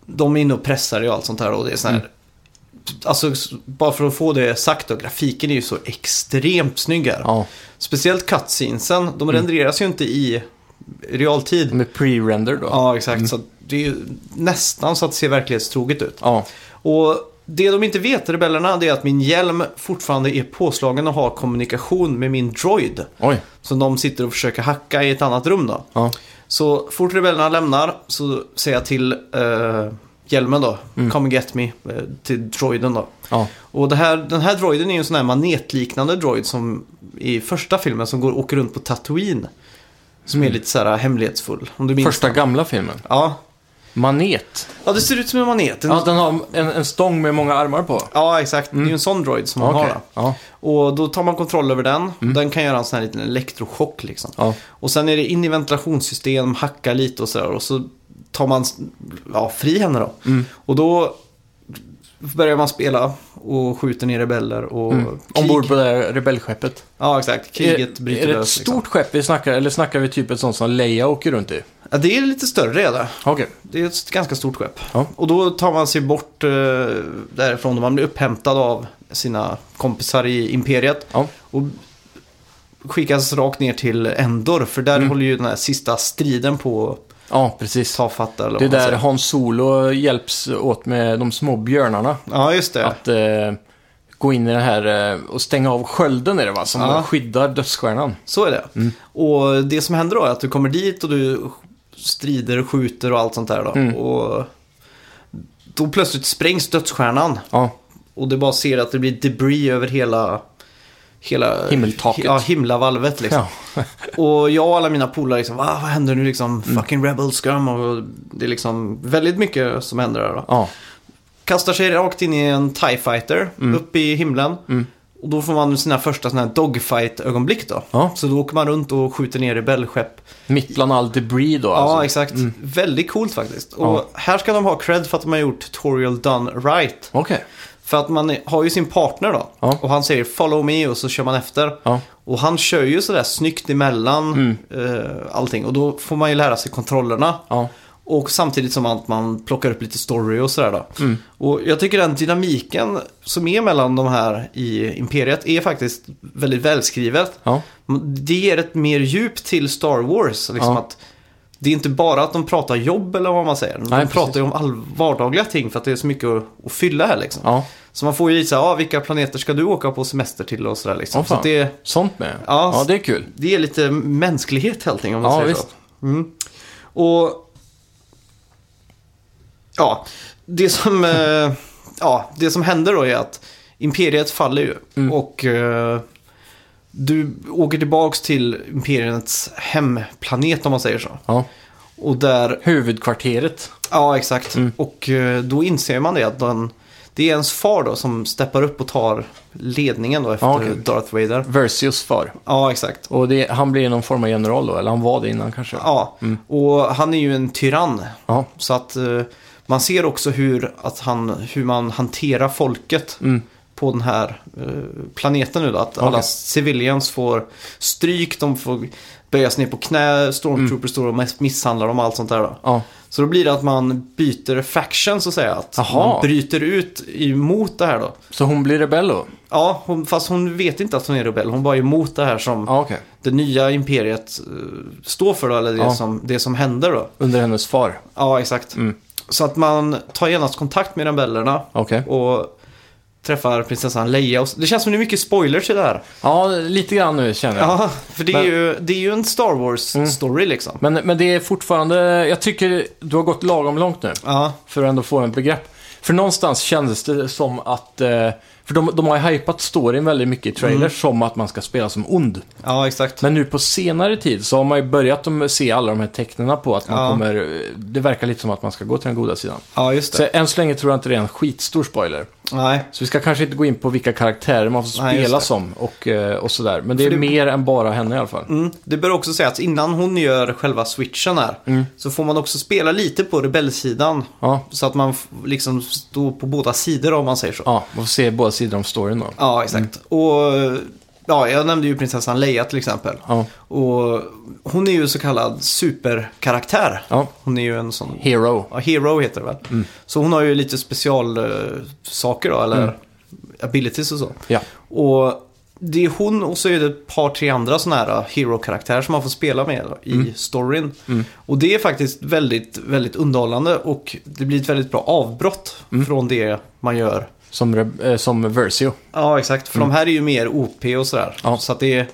de är inne och pressar dig och allt sånt här. Och det är sån här, Mm. Alltså, bara för att få det sagt då, grafiken är ju så extremt snygg här. Ja, Speciellt cutscenesen, de Mm. renderas ju inte i realtid. med pre-render då. Ja, exakt. Så det är ju nästan så att det ser verklighetstroget ut. Ja. Och det de inte vet, rebellerna, det är att min hjälm fortfarande är påslagen och har kommunikation med min droid. Oj. Som de sitter och försöker hacka i ett annat rum då. Ja. Så fort rebellerna lämnar så säger jag till eh, hjälmen då, come and get me, eh, till droiden då. Ja. Och det här, den här droiden är ju en sån här manetliknande droid som i första filmen som går åker runt på Tatooine. Som är lite så här hemlighetsfull. Om du minns Första den. gamla filmen. Ja. Manet. ja, det ser ut som en manet. En- Ja, den har en, en stång med många armar på. Ja, exakt. Det är ju en sån droid som man Okej. har då. Ja. Och då tar man kontroll över den. Den kan göra en sån här liten elektrochock liksom. Ja. Och sen är det in i ventilationssystem, hacka lite och sådär. Och så tar man ja, fri henne då. Mm. Och då börjar man spela och skjuter ner rebeller och Mm. krig. Ombord på det här rebellskeppet. Ja, exakt. Kriget är, bryter är det ett lös. stort Liksom. skepp vi snackar, eller snackar vi typ ett sånt som Leia åker runt i? Ja, det är lite större är det. Okej. Det är ett ganska stort skepp. Ja. Och då tar man sig bort eh, därifrån man blir upphämtad av sina kompisar i Imperiet. Ja. Och skickas rakt ner till Endor, för där Mm. håller ju den här sista striden på Ja, precis. tafatta. Eller Det är där. Hans Solo hjälps åt med de små björnarna. Ja, just det. Att eh, gå in i det här eh, och stänga av skölden är det va? Som Ja. skyddar dödsstjärnan. Så är det. Mm. Och det som händer då är att du kommer dit och du strider och skjuter och allt sånt där då. Mm. Och då plötsligt sprängs dödsstjärnan. Ja, Och det bara ser att det blir debris över hela... Hela Himmeltaket. Ja, himlavalvet liksom. ja. Och jag och alla mina polare liksom, Va, vad händer nu liksom? Mm. Fucking rebel scum. Och det är liksom väldigt mycket som händer där då. ja. Kastar sig rakt in i en TIE fighter upp i himlen. Mm. Och då får man sina första sådana här dogfight-ögonblick då. Ja. Så då åker man runt och skjuter ner rebellskepp. Mitt bland all debris då Ja, alltså. exakt. Väldigt coolt faktiskt. Och Ja. här ska de ha cred för att de har gjort tutorial done right. Okej. För att man har ju sin partner då. Ja. Och han säger follow me och så kör man efter. Ja. Och han kör ju sådär snyggt emellan Mm. eh, allting. Och då får man ju lära sig kontrollerna. Ja. Och samtidigt som att man plockar upp lite story och sådär då. Mm. Och jag tycker den dynamiken som är mellan de här i Imperiet är faktiskt väldigt välskrivet. Ja. Det ger ett mer djup till Star Wars. Liksom Ja. att det är inte bara att de pratar jobb eller vad man säger. De Nej, pratar ju om all vardagliga ting för att det är så mycket att, fylla här liksom. ja. Så man får ju så här, ah, vilka planeter ska du åka på semester till och sådär liksom. Åh, så det, Sånt med. Ja. ja, det är kul. det ger lite mänsklighet helt enkelt om man Ja, säger visst. så. Mm. Och ja, det som, eh, ja, det som händer då är att Imperiet faller ju. Mm. Och eh, du åker tillbaks till Imperiets hemplanet om man säger så. Ja. Och där, Huvudkvarteret. ja exakt. Mm. Och eh, då inser man det att den, det är ens far då som steppar upp och tar ledningen då efter Ja, okej. Darth Vader. Versius far. Ja, exakt. Och det, han blir någon form av general då, eller han var det innan kanske. Ja, och han är ju en tyrann. Ja. Så att man ser också hur, att han, hur man hanterar folket Mm. på den här eh, planeten nu då. Att alla Okej. civilians får stryk, de får böjas ner på knä, stormtroopers står och miss- misshandlar dem och allt sånt där då. Ja. Så då blir det att man byter faction så att säga. Att man bryter ut emot det här då. Så hon blir rebell då? Ja, hon, fast hon vet inte att hon är rebell. Hon bara är emot det här som Ja, okej. det nya imperiet eh, står för då, eller det, Ja. som, det som händer då. Under hennes far? Ja, exakt. Mm. Så att man tar genast kontakt med rebellerna Okej. och träffar prinsessan Leia. Och det känns som det är mycket spoilers i det här. Ja, lite grann nu känner jag. Ja, för det är, Men- ju, det är ju en Star Mm. Wars-story liksom. Men, men det är fortfarande, jag tycker du har gått lagom långt nu. Ja, För att ändå få en begrepp. För någonstans kändes det som att, eh, för de, de har ju hypat storyn väldigt mycket i trailers som att man ska spela som ond. ja exakt. Men nu på senare tid så har man ju börjat se alla de här tecknen på att man Ja. kommer, det verkar lite som att man ska gå till den goda sidan. Ja, just Så det. än så länge tror jag inte det är en skitstor spoiler. Nej, Så vi ska kanske inte gå in på vilka karaktärer man får Nej, spela som och, eh, och sådär. Men det är det- mer än bara henne i alla fall. mm, det bör också sägas att innan hon gör själva switchen här Mm. så får man också spela lite på rebellsidan. Ja, Så att man liksom står på båda sidor om man säger så. ja, man får se båda sidor om storyn då. Ja, exakt. Och ja, jag nämnde ju prinsessan Leia till exempel. Ja, Och hon är ju så kallad superkaraktär. ja. Hon är ju en sån... Hero. Ja, Hero heter det väl. Mm. Så hon har ju lite specialsaker saker då, eller abilities och så. Ja. Och det är hon och så är det ett par, tre andra sådana här hero-karaktärer som man får spela med i Mm. storyn. Mm. Och det är faktiskt väldigt, väldigt underhållande och det blir ett väldigt bra avbrott Mm. från det man gör. Som, eh, som Versio. Ja, exakt. För de här är ju mer OP och sådär. Mm. Ja. Så att det är,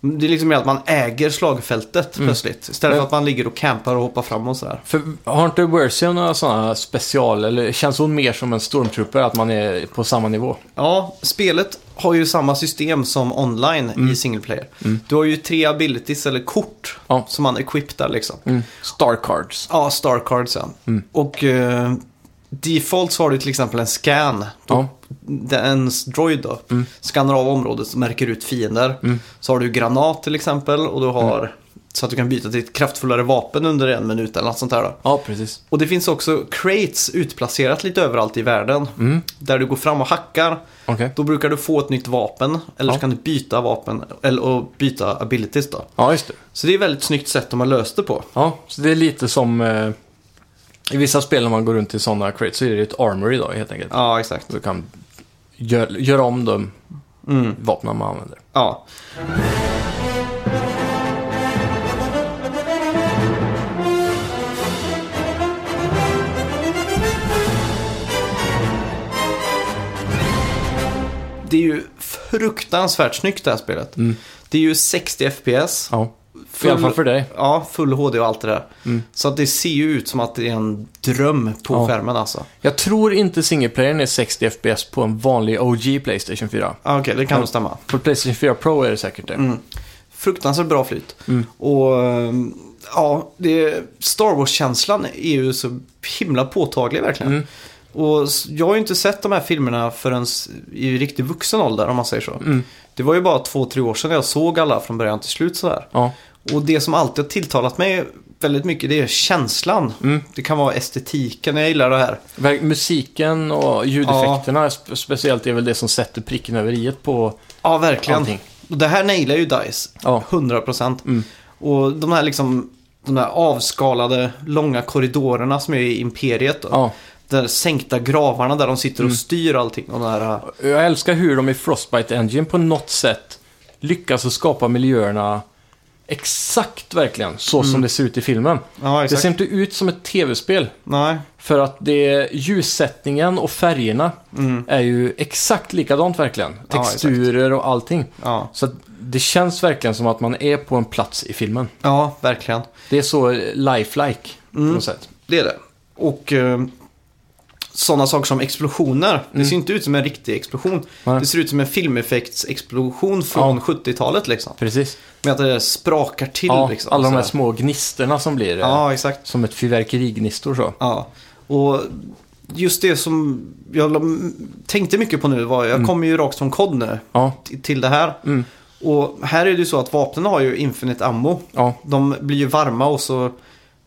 det är liksom mer att man äger slagfältet Mm. plötsligt. Istället Men- för att man ligger och campar och hoppar fram och sådär. För har inte Versio några sådana special, eller känns hon mer som en stormtrooper, att man är på samma nivå? Ja, spelet har ju samma system som online Mm. i single player. Du har ju tre abilities eller kort Ja. som man equipar liksom. Mm. Star cards. Ja, star cards ja. Mm. Och eh, default så har du till exempel en scan. Ja. Ens droid då Mm. skannar av området och märker ut fiender. Mm. Så har du granat till exempel och du har så att du kan byta till ett kraftfullare vapen under en minut eller något sånt där då. Ja, precis. Och det finns också crates utplacerat lite överallt i världen. Mm. Där du går fram och hackar. Okej. Då brukar du få ett nytt vapen. Eller så Ja. kan du byta vapen eller och byta abilities då. Ja, just det. Så det är ett väldigt snyggt sätt de har löst det på. Ja, så det är lite som... Eh, i vissa spel när man går runt i sådana crates så är det ett armory då helt enkelt. Ja, exakt. Du kan göra om de mm. vapnen man använder. Ja. Det är ju fruktansvärt snyggt det här spelet. Mm. Det är ju 60 FPS. Ja. I alla fall för dig. Ja, full HD och allt det där. Mm. Så att det ser ju ut som att det är en dröm på Ja. skärmen alltså. Jag tror inte singleplayern är 60 FPS på en vanlig OG Playstation 4. Ja, Okej, det kan nog stämma. På Playstation 4 Pro är det säkert det. Mm. Fruktansvärt bra flyt. Mm. Och ehm, ja, det, Star Wars-känslan är ju så himla påtaglig verkligen. Mm. Och jag har ju inte sett de här filmerna förrän i riktigt vuxen ålder om man säger så. Mm. Det var ju bara två, tre år sedan jag såg alla från början till slut sådär. Ja. Och det som alltid har tilltalat mig väldigt mycket det är känslan. Mm. Det kan vara estetiken, jag gillar det här. Musiken och ljudeffekterna spe- speciellt är väl det som sätter pricken över i på Ja, verkligen. allting. Och det här nailar ju DICE. Ja. 100%. Mm. Och de här liksom, de här avskalade långa korridorerna som är i Imperiet. Då. Ja. De sänkta gravarna där de sitter och Mm. styr allting. Och här, Jag älskar hur de i Frostbite Engine på något sätt lyckas att skapa miljöerna exakt verkligen så som det ser ut i filmen. ja, Det exakt. ser inte ut som ett tv-spel. Nej. För att det, ljussättningen och färgerna Mm. är ju exakt likadant verkligen. Ja, exakt. Texturer och allting. Ja. Så att det känns verkligen som att man är på en plats i filmen. ja, verkligen. Det är så lifelike på Mm. något sätt. Det är det. Och eh, sådana saker som explosioner. Det ser inte ut som en riktig explosion. Mm. Nej. Det ser ut som en filmeffektsexplosion från Ja. 70-talet liksom. Precis. Med att det sprakar till Ja, liksom. alla de här små gnisterna som blir eh, Ja, exakt. som ett fyrverkerignistor så. Ja. Och just det som jag tänkte mycket på nu var, jag Mm. kommer ju rakt från kod nu Ja, till det här. mm, Och här är det ju så att vapnen har ju infinite ammo. ja, De blir ju varma och så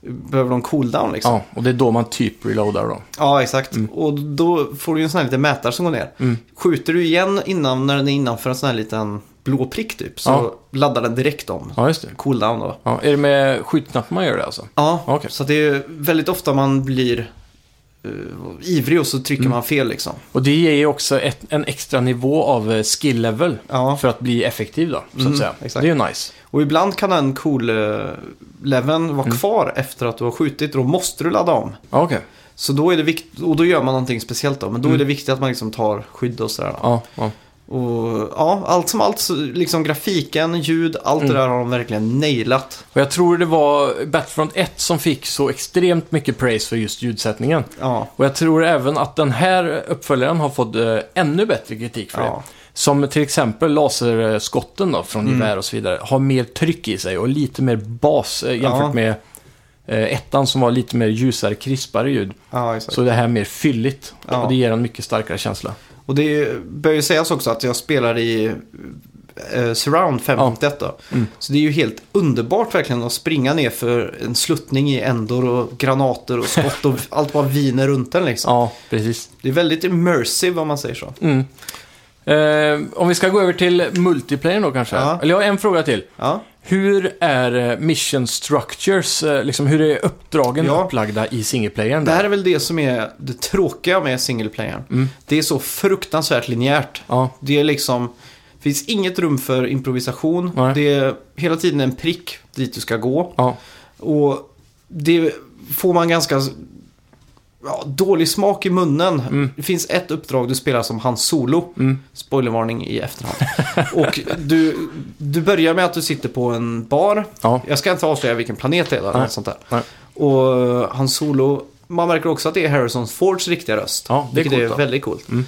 behöver de cooldown liksom. ja. Och det är då man typ reloadar då. Ja, exakt. Och då får du ju en sån här liten mätare som går ner. Mm. Skjuter du igen innan, när den är innanför en sån här liten blå prick typ, så Ja. laddar den direkt om. Ja, just det. Cooldown då. Ja, är det med skjutknappen man gör det alltså? Ja, Okej. så det är väldigt ofta man blir uh, ivrig och så trycker Mm. man fel liksom. Och det ger ju också ett, en extra nivå av eh, skill level Ja. för att bli effektiv då, så Mm, att säga. exakt. Det är ju nice. Och ibland kan den cool uh, leveln vara Mm. kvar efter att du har skjutit och då måste du ladda om. Okej. Så då är det viktigt, och då gör man någonting speciellt då, men då Mm. är det viktigt att man liksom tar skydd och sådär. Ja, ja. Och ja, allt som allt, liksom grafiken, ljud, allt Mm. det där har de verkligen nailat. Och jag tror det var Battlefront 1 som fick så extremt mycket praise för just ljudsättningen. Ja, Och jag tror även att den här uppföljaren har fått eh, ännu bättre kritik för ja. det. Som till exempel laserskotten då, från Mm. gevär och så vidare, har mer tryck i sig och lite mer bas eh, jämfört Ja. med eh, ettan som var lite mer ljusare, krispare ljud. ja exakt. Så det här är mer fylligt Ja. och det ger en mycket starkare känsla. Och det bör ju sägas också att jag spelar i eh, Surround 5.1 då. Mm. Så det är ju helt underbart verkligen att springa ner för en sluttning i ändor och granater och skott och allt bara viner runt den liksom. Ja, precis. Det är väldigt immersive om man säger så. Mm. Eh, om vi ska gå över till multiplayer då kanske. Ja. Eller jag har en fråga till. Ja, Hur är eh, mission structures, eh, liksom hur är uppdragen Ja. upplagda i singleplayern? det här är väl det som är det tråkiga med single playern. Mm. Det är så fruktansvärt linjärt. Ja, Det är liksom, finns inget rum för improvisation. Nej. Det är hela tiden en prick dit du ska gå. ja, Och det får man ganska ja, dålig smak i munnen. Mm. Det finns ett uppdrag du spelar som Han Solo. mm, Spoilervarning i efterhand. och du, du börjar med att du sitter på en bar. ja, Jag ska inte avslöja vilken planet det är eller Nej. något sånt där. Nej. Och Han Solo, man märker också att det är Harrison Fords riktiga röst. Ja, det är coolt är väldigt coolt. Mm.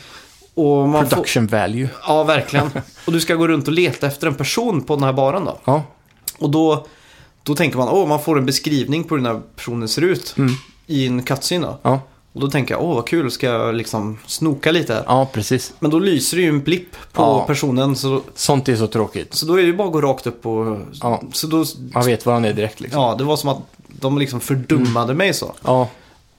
Och man får, production value. ja, verkligen. Och du ska gå runt och leta efter en person på den här baren då. Ja, Och då, då tänker man, åh, man får en beskrivning på hur den här personen ser ut mm, i en cutscene då. ja, Och då tänker jag, åh vad kul, ska jag liksom snoka lite här? ja, precis. Men då lyser det ju en blipp på Ja. personen, så, Sånt är så tråkigt. så då är det ju bara att gå rakt upp och... Ja. Så då, Man vet vad han är direkt liksom. ja, det var som att de liksom fördummade mig så. Ja,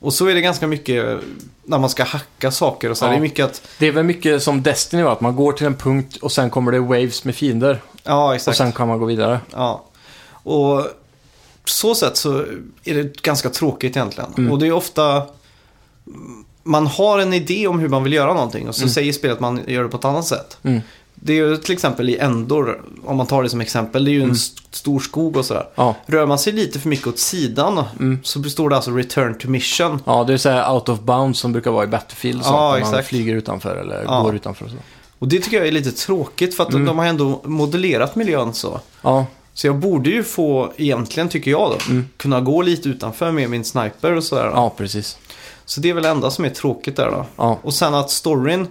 Och så är det ganska mycket när man ska hacka saker och så. här. Ja. Det är mycket att, det är väl mycket som Destiny var, att man går till en punkt och sen kommer det waves med fiender. ja Och exakt. sen kan man gå vidare. Ja. Och så sätt så är det ganska tråkigt egentligen. Mm. Och det är ofta man har en idé om hur man vill göra någonting och så Mm. säger spelet att man gör det på ett annat sätt. Mm. Det är ju till exempel i Endor, om man tar det som exempel, det är ju en Mm. st- stor skog och sådär. Ja, Rör man sig lite för mycket åt sidan Mm. så består det alltså return to mission. ja det är så här out of bounds som brukar vara i Battlefield. och Ja, sånt, när man flyger utanför eller Ja. går utanför och så. Och det tycker jag är lite tråkigt för att Mm. de har ändå modellerat miljön så. Ja, Så jag borde ju få, egentligen tycker jag då, Mm. kunna gå lite utanför med min sniper och sådär. då. ja precis. Så det är väl det enda som är tråkigt där då. Ja, Och sen att storyn,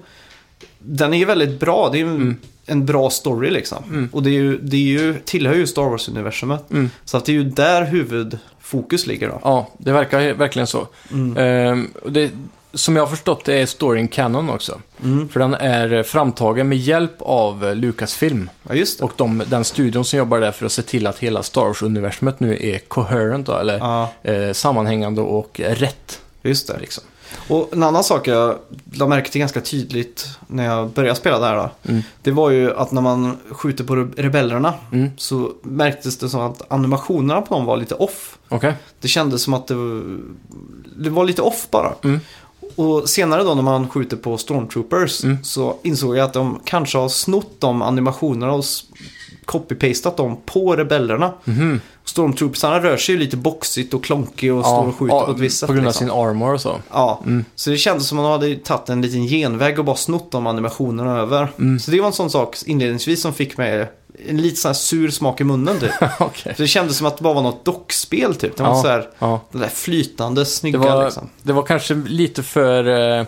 den är ju väldigt bra. Det är ju Mm. en bra story liksom. Och det, är ju, det är ju, tillhör ju Star Wars-universumet. Mm. Så att det är ju där huvudfokus ligger då. ja det verkar verkligen så. Mm. Ehm, och det, som jag har förstått det är storyn canon också. Mm. För den är framtagen med hjälp av Lucasfilm. Ja, just det. Och de, den studion som jobbar där för att se till att hela Star Wars-universumet nu är coherent, då, eller Ja, eh, sammanhängande och rätt. just det. Liksom. Och en annan sak jag la märke till ganska tydligt när jag började spela det här då. Mm. Det var ju att när man skjuter på re- rebellerna Mm. så märktes det som att animationerna på dem var lite off. Okej? Det kändes som att det, var- det var lite off bara. Mm. Och senare då när man skjuter på Stormtroopers Mm. så insåg jag att de kanske har snott de animationerna och copy-pastat dem på rebellerna. Mhm. Stormtroopersarna rör sig ju lite boxigt och klonkig och står och skjuter ja, på ett visst sätt. På grund av liksom. sin armor och så. Ja, Mm. så det kändes som att man hade tagit en liten genväg och bara snott de animationerna över. Mm. Så det var en sån sak inledningsvis som fick mig en lite sån här sur smak i munnen typ. Okej. För det kändes som att det bara var något dockspel typ. Det var Ja. så här, Ja. det där flytande, Det snygga var, liksom. det var kanske lite för... Eh,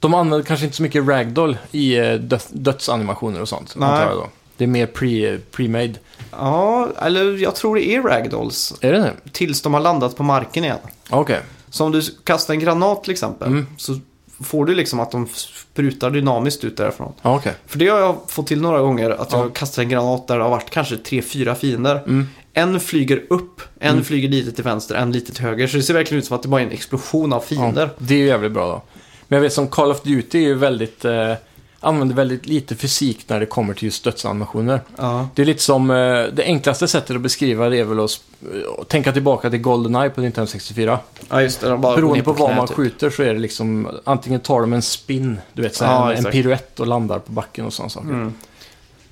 de använde kanske inte så mycket ragdoll i eh, död, dödsanimationer och sånt. Nej. jag Då. Det är mer pre, pre-made. Ja, eller jag tror det är ragdolls. Är det det? Tills de har landat på marken igen. Okej. Så om du kastar en granat till exempel. Mm. Så får du liksom att de sprutar dynamiskt ut därifrån. Okej. För det har jag fått till några gånger. Att jag Ja. kastar en granat där det har varit kanske tre, fyra fiender. Mm. En flyger upp, en Mm. flyger lite till vänster, en lite till höger. Så det ser verkligen ut som att det bara är en explosion av fiender. Ja, det är ju jävligt bra då. Men jag vet som Call of Duty är ju väldigt... Eh, använder väldigt lite fysik när det kommer till just dödsanimationer. Ja, Det är lite som... Eh, det enklaste sättet att beskriva det är väl att att tänka tillbaka till Goldeneye på Nintendo 64. ja just det. De bara Beroende ner på vad man typ. skjuter så är det liksom... Antingen tar de en spin, du vet, så Ja, en piruett och landar på backen och sådana saker. Mm.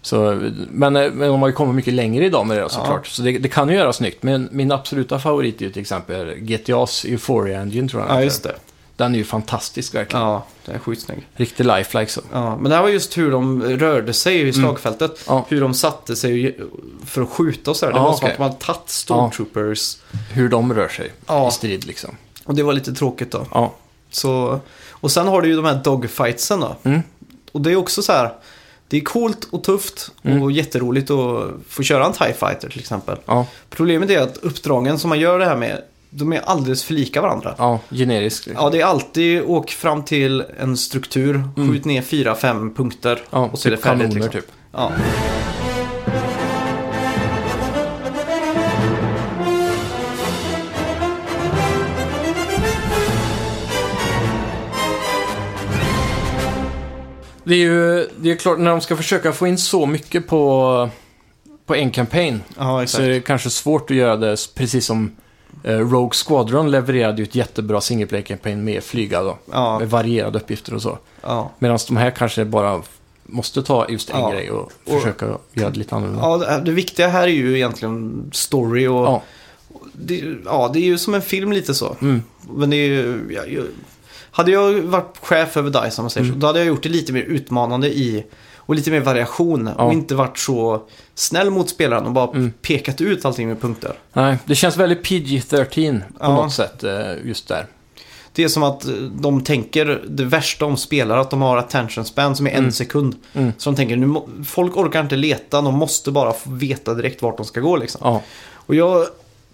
Så, men, eh, men de har ju kommit mycket längre idag med det såklart. Ja. Så det, det kan ju göra snyggt. Men min absoluta favorit är ju till exempel GTAs Euphoria Engine tror jag Ja, just det. Den är ju fantastisk verkligen. Ja, det är skitsnygg. Riktig lifelike så. Ja, men det här var just hur de rörde sig i slagfältet. Mm. Ja. Hur de satte sig för att skjuta och sådär. Det Ja, var som okej. att man hade tagit Stormtroopers. Hur de rör sig Ja. i strid liksom. Och det var lite tråkigt då. Ja. Så, och sen har du ju de här dogfightsen då. Mm. Och det är också så här. Det är coolt och tufft Mm. och jätteroligt att få köra en TIE Fighter till exempel. Ja, Problemet är att uppdragen som man gör det här med, de är alldeles för lika varandra. ja generisk. Liksom. Ja, det är alltid åk fram till en struktur, Mm. skjut ner fyra, fem punkter Ja, och så är det typ färdigt. kanoner Liksom. typ. Ja. Det är ju det är klart, när de ska försöka få in så mycket på, på en campaign ja, så är det kanske svårt att göra det precis som Rogue Squadron levererade ju ett jättebra single campaign med flyga då. Ja, Med varierade uppgifter och så. ja. Medan de här kanske bara måste ta just en Ja. grej och, Och- försöka göra det lite annorlunda. ja det, det viktiga här är ju egentligen story och Ja. det, ja, det är ju som en film lite så. Mm. Men det är ju... Ja, ju hade jag varit chef över DICE, om man säger så, Mm. då hade jag gjort det lite mer utmanande i och lite mer variation Ja. och inte varit så snäll mot spelaren och bara Mm. pekat ut allting med punkter. Nej, det känns väldigt PG-13 på Ja. något sätt eh, just där. Det är som att eh, de tänker det värsta om spelare, att de har attention span som är en Mm. sekund. Mm. Så de tänker, nu folk orkar inte leta, de måste bara veta direkt vart de ska gå liksom. Ja. Och jag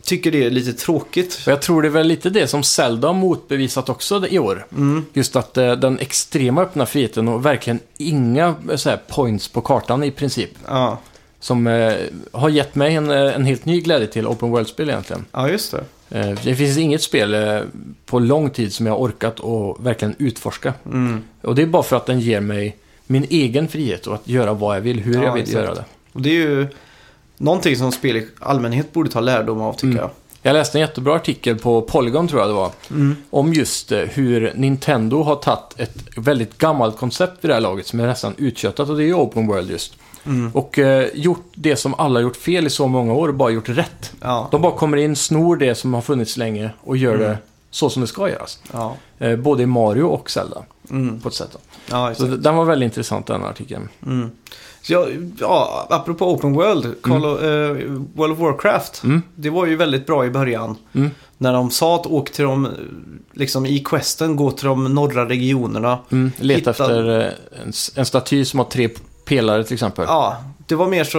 tycker det är lite tråkigt. Och jag tror det är väl lite det som Zelda har motbevisat också i år. Mm. Just att eh, den extrema öppna friheten och verkligen inga eh, så här, points på kartan i princip. Ja, Som eh, har gett mig en, eh, en helt ny glädje till open world-spel egentligen. ja just det. Eh, det finns inget spel på lång tid som jag har orkat och verkligen utforska. Mm. Och det är bara för att den ger mig min egen frihet och att göra vad jag vill, hur Ja, jag vill exakt. göra det. Och det är ju någonting som spel i allmänhet borde ta lärdom av tycker Mm. jag. Jag läste en jättebra artikel på Polygon tror jag det var. Mm. Om just eh, hur Nintendo har tagit ett väldigt gammalt koncept vid det här laget som är nästan utköttat och det är ju Open World just. Mm. Och eh, gjort det som alla gjort fel i så många år och bara gjort rätt. Ja. De bara kommer in, snor det som har funnits länge och gör Mm. det så som det ska göras. Ja. Eh, både i Mario och Zelda Mm. på ett sätt. Ja, Så den var väldigt intressant den artikeln. Mm. Så jag, ja, apropå Open World, Call of, eh, World of Warcraft. Mm. Det var ju väldigt bra i början. Mm. När de sa att åk till de, liksom i questen, gå till de norra regionerna. Mm. Leta Hitta- efter eh, en, en staty som har tre pelare till exempel. Ja, det var mer så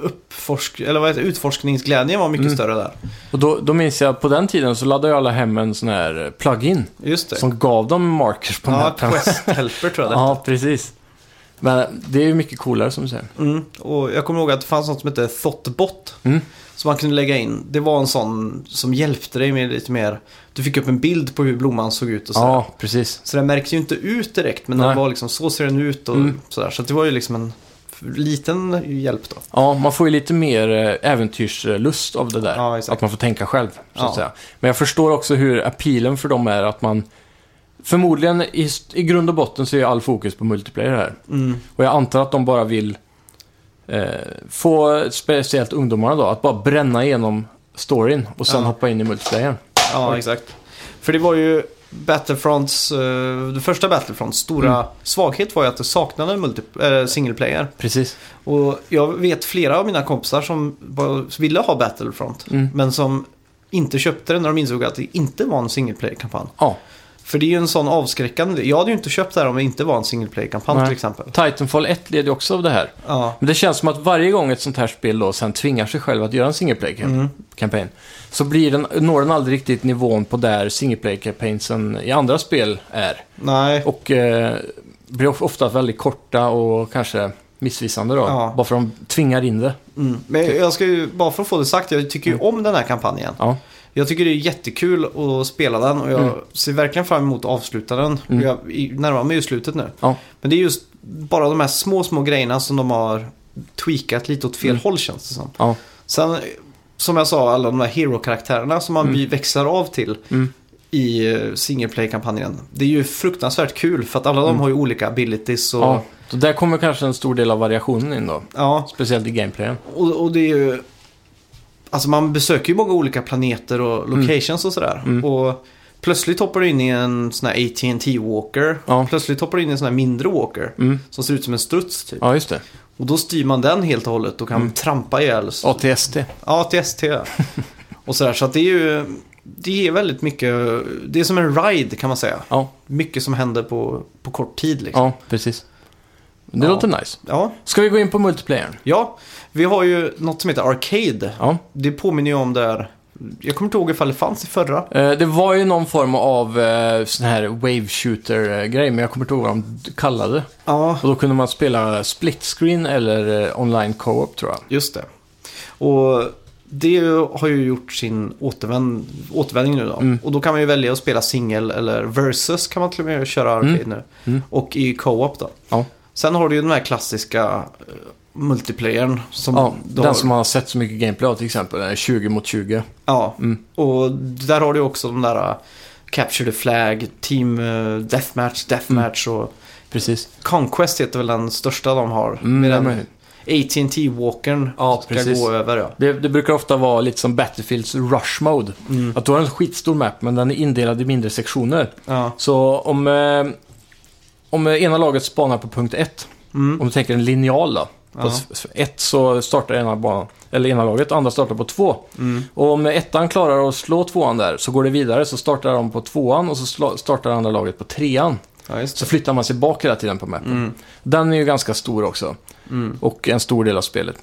uppforsk, eller vad heter utforskningsglädjen var mycket Mm. större där. Och då, då minns jag på den tiden så laddade jag alla hem en sån här eh, plugin Just det. som gav dem markers på ja, mappen. Quest Helper tror jag det Ja, precis. Men det är ju mycket coolare som du säger. Mm. Och jag kommer ihåg att det fanns något som hette Thoughtbot. Mm. Som man kunde lägga in. Det var en sån som hjälpte dig med lite mer. Du fick upp en bild på hur blomman såg ut och så. Ja, precis. Så den märks ju inte ut direkt. Men den var liksom, så ser den ut och Mm. sådär. Så det var ju liksom en liten hjälp då. Ja, man får ju lite mer eh, äventyrslust av det där. Ja, att man får tänka själv, så Ja. att säga. Men jag förstår också hur appealen för dem är att man... Förmodligen i, i grund och botten så är all fokus på multiplayer här. Mm. Och jag antar att de bara vill eh, få speciellt ungdomarna då, att bara bränna igenom storyn och sen Ja. hoppa in i multiplayer. Ja, exakt. För det var ju Battlefronts, eh, det första Battlefronts stora Mm. svaghet var ju att det saknade multi- äh, single player. Precis. Och jag vet flera av mina kompisar som var, ville ha Battlefront. Mm. Men som inte köpte det när de insåg att det inte var en single player-kampanj. Ja, För det är ju en sån avskräckande... Jag hade ju inte köpt det här om det inte var en single player-kampanj Nej. till exempel. Titanfall 1 leder ju också av det här. Ja, Men det känns som att varje gång ett sånt här spel då sen tvingar sig själv att göra en single player Mm. så blir den, når den aldrig riktigt nivån på där single player campaignsen i andra spel är. nej. Och eh, blir of- ofta väldigt korta och kanske missvisande då. Ja. Bara för att de tvingar in det. Mm. Men jag ska ju, bara för att få det sagt, jag tycker ju Mm. om den här kampanjen. Ja, Jag tycker det är jättekul att spela den och jag Mm. ser verkligen fram emot att avsluta den. Mm. Jag närmar mig ju slutet nu. Ja. Men det är just bara de här små, små grejerna som de har tweakat lite åt fel Mm. håll känns det som. ja, Sen, som jag sa, alla de här hero-karaktärerna som man Mm. växlar av till mm, i eh, single play-kampanjen. Det är ju fruktansvärt kul för att alla de Mm. har ju olika abilities och... ja. Så där kommer kanske en stor del av variationen in då. ja Speciellt i gameplayen. och, och det är ju... Alltså man besöker ju många olika planeter och locations och sådär. Mm. Och plötsligt hoppar du in i en sån här AT&T walker Ja. Plötsligt hoppar du in i en sån här mindre walker. Mm. Som ser ut som en struts typ. Ja, just det. Och då styr man den helt och hållet och kan Mm. trampa ihjäl. ATST. Ja, till ST. och sådär. Så att det är ju... Det är väldigt mycket... Det är som en ride kan man säga. Ja, Mycket som händer på, på kort tid liksom. ja precis. Det Ja. låter nice. Ja. Ska vi gå in på multiplayern? ja, vi har ju något som heter Arcade. Ja. Det påminner ju om där... Jag kommer inte ihåg ifall det fanns i förra. Eh, Det var ju någon form av eh, sån här wave shooter-grej, men jag kommer inte ihåg vad de kallade det. Ja, Och då kunde man spela split screen eller eh, online co-op tror jag. just det. Och det har ju gjort sin återvänd, återvändning nu då. Mm. Och då kan man ju välja att spela singel eller versus kan man till och med köra Arcade Mm. nu. Mm. Och i co-op då. Ja. Sen har du ju den här klassiska uh, multiplayern. Som Ja, den har- som man har sett så mycket gameplay av till exempel, är 20 mot 20. Ja, Mm. och där har du också de där uh, Capture the Flag, Team uh, Deathmatch, Deathmatch och Precis. Conquest heter väl den största de har. Mm, med den AT&T walkern Ja, ska precis. gå över. Ja. Det, det brukar ofta vara lite som Battlefields rush mode. Mm. Att du har en skitstor map, men den är indelad i mindre sektioner. Ja. Så om, eh, om eh, ena laget spanar på punkt 1, Mm. om du tänker en linjal då. På Ja. ett så startar ena, banan, eller ena laget, andra startar på två. Mm. Och om ettan klarar att slå tvåan där så går det vidare, så startar de på tvåan och så startar andra laget på trean. ja, Så flyttar man sig bak hela tiden på mappen. Mm. Den är ju ganska stor också. Mm. Och en stor del av spelet.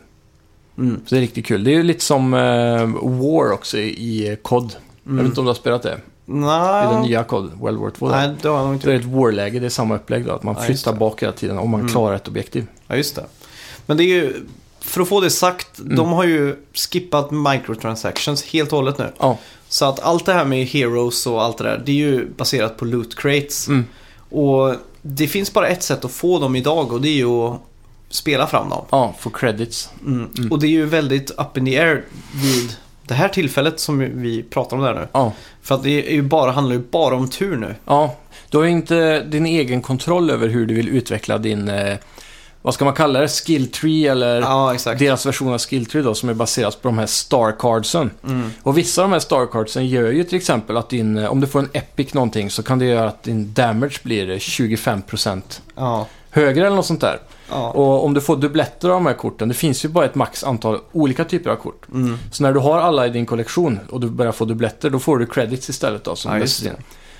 Mm. Så det är riktigt kul. Det är ju lite som eh, War också i, i COD. Jag vet Mm. inte om du har spelat det? Nej. I den nya COD, World War 2. där. Nej, det har jag nog inte Det är ett War-läge, det är samma upplägg då. Att man Ja, flyttar bak hela tiden om man Mm. klarar ett objektiv. Ja, just det. Men det är ju, för att få det sagt, Mm. de har ju skippat microtransactions helt och hållet nu. Ja. Så att allt det här med heroes och allt det där, det är ju baserat på loot crates. Mm. Och det finns bara ett sätt att få dem idag och det är ju att spela fram dem. Ja, för credits. Mm. Mm. Och det är ju väldigt up in the air vid det här tillfället som vi pratar om där nu. Ja. För att det är ju bara, handlar ju bara om tur nu. ja. Du har ju inte din egen kontroll över hur du vill utveckla din, eh, vad ska man kalla det, skill tree eller Ja, deras version av skill tree då som är baserat på de här star cardsen. Mm. Och vissa av de här star cardsen gör ju till exempel att din, eh, om du får en epic någonting så kan det göra att din damage blir 25% Ja. högre eller något sånt där. Ja. Och om du får dubbletter av de här korten, det finns ju bara ett max antal olika typer av kort. Mm. Så när du har alla i din kollektion och du börjar få dubbletter, då får du credits istället då som Ja.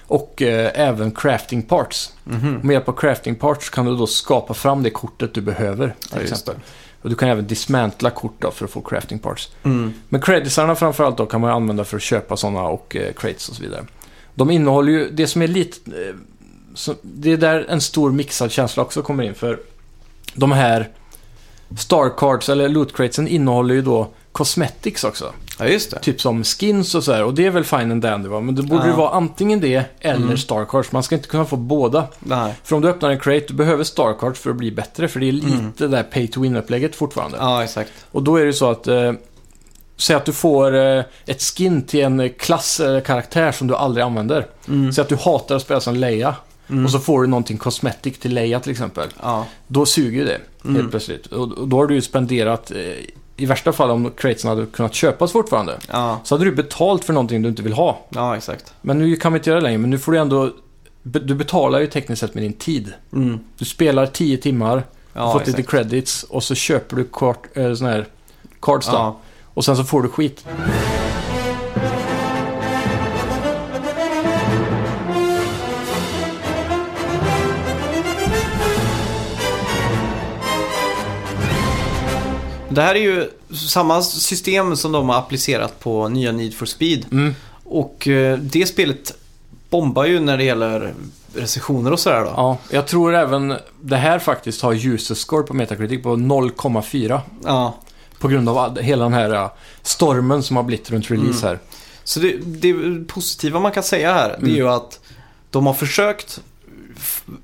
Och eh, även crafting parts. Mhm. Med hjälp av crafting parts kan du då skapa fram det kortet du behöver, till Ja, exempel. Och du kan även dismantla kort då för att få crafting parts. Mm. Men creditsarna framförallt då kan man använda för att köpa sådana och eh, crates och så vidare. De innehåller ju, det som är lite... Eh, så, det är där en stor mixad känsla också kommer in för de här Star Cards eller Loot Cratesen innehåller ju då cosmetics också. Ja, just det. Typ som skins och så här. Och det är väl fine and dandy va? Men då borde Ja. det vara antingen det eller Mm. Star Cards. Man ska inte kunna få båda. Nej. För om du öppnar en crate, du behöver Star Cards för att bli bättre. För det är lite Mm. det där pay to win-upplägget fortfarande. Ja, exakt. Och då är det så att... Eh, säg att du får eh, ett skin till en eh, klass eller karaktär som du aldrig använder. Mm. Säg att du hatar att spela som Leia. Mm. Och så får du någonting cosmetic till Leia till exempel. Ja. Då suger ju det Mm. helt plötsligt. Och, då har du ju spenderat... Eh, I värsta fall om cratesen hade kunnat köpas fortfarande. Ja. Så hade du betalt för någonting du inte vill ha. Ja, exakt. Men nu kan vi inte göra det längre. Men nu får du ändå... Du betalar ju tekniskt sett med din tid. Mm. Du spelar 10 timmar, Ja, fått lite exakt. credits och så köper du kart, äh, sån här cards då. Ja. Och sen så får du skit. Det här är ju samma system som de har applicerat på nya Need for Speed. Mm. Och eh, det spelet bombar ju när det gäller recensioner och sådär då. Ja, jag tror även det här faktiskt har user score på Metacritic på 0,4. Ja. På grund av hela den här äh, stormen som har blivit runt release Mm. här. Så det, det positiva man kan säga här, det Mm. är ju att de har försökt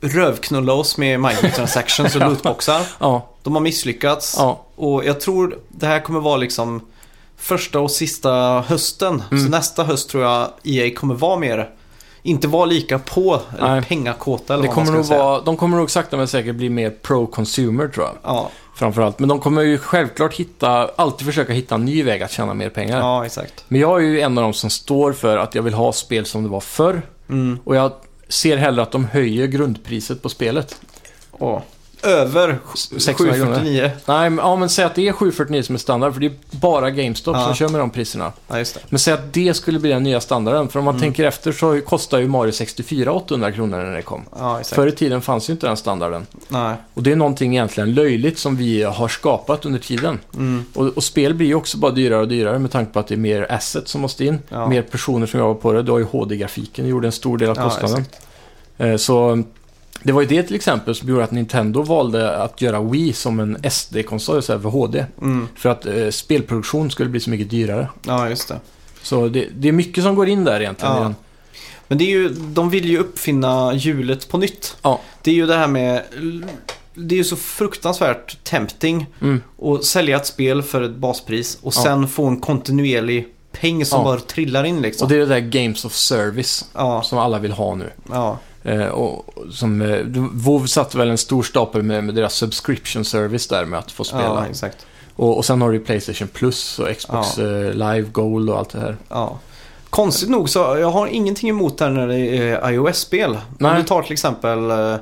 rövknulla oss med microtransactions och lootboxar. Ja, De har misslyckats. ja, Och jag tror det här kommer vara liksom första och sista hösten. Mm. Så nästa höst tror jag EA kommer vara mer, inte vara lika på, eller Nej. pengakåta eller det vad kommer man nog ska säga. vara, de kommer nog sakta men säkert bli mer pro-consumer tror jag. Ja, Framförallt. Men de kommer ju självklart hitta, alltid försöka hitta en ny väg att tjäna mer pengar. ja, exakt. Men jag är ju en av dem som står för att jag vill ha spel som det var förr. Mm. Och jag ser hellre att de höjer grundpriset på spelet. Och över 600 kronor. 749. Nej, men, ja, men säg att det är 749 som är standard, för det är bara GameStop Ja. som kör med de priserna. Ja, just det. Men säg att det skulle bli den nya standarden, för om man Mm. tänker efter så kostar ju Mario 64 800 kronor när det kom. Ja, exakt. Förr i tiden fanns ju inte den standarden. Nej. Och det är någonting egentligen löjligt som vi har skapat under tiden. Mm. Och, och spel blir ju också bara dyrare och dyrare med tanke på att det är mer assets som måste in. Ja. Mer personer som jobbar på det. Du har ju HD-grafiken, gjorde en stor del av Ja, kostnaden. Eh, så det var ju det till exempel som gjorde att Nintendo valde att göra Wii som en SD-konsol istället för HD. Mm. För att eh, spelproduktion skulle bli så mycket dyrare. Ja, just det. Så det, det är mycket som går in där egentligen. Ja. Men det är ju, de vill ju uppfinna hjulet på nytt. Ja. Det är ju det här med, det är ju så fruktansvärt tempting Mm. att sälja ett spel för ett baspris och Ja. sen få en kontinuerlig peng som Ja. bara trillar in liksom. Och det är det där Games of Service Ja, som alla vill ha nu. ja, och och som, eh, WoW satte väl en stor stapel med, med deras subscription service där med att få spela. ja, och, och sen har du Playstation Plus och Xbox eh, Live Gold och allt det här. Ja. Konstigt nog så jag har ingenting emot det här när det är iOS-spel. Om du tar till exempel eh,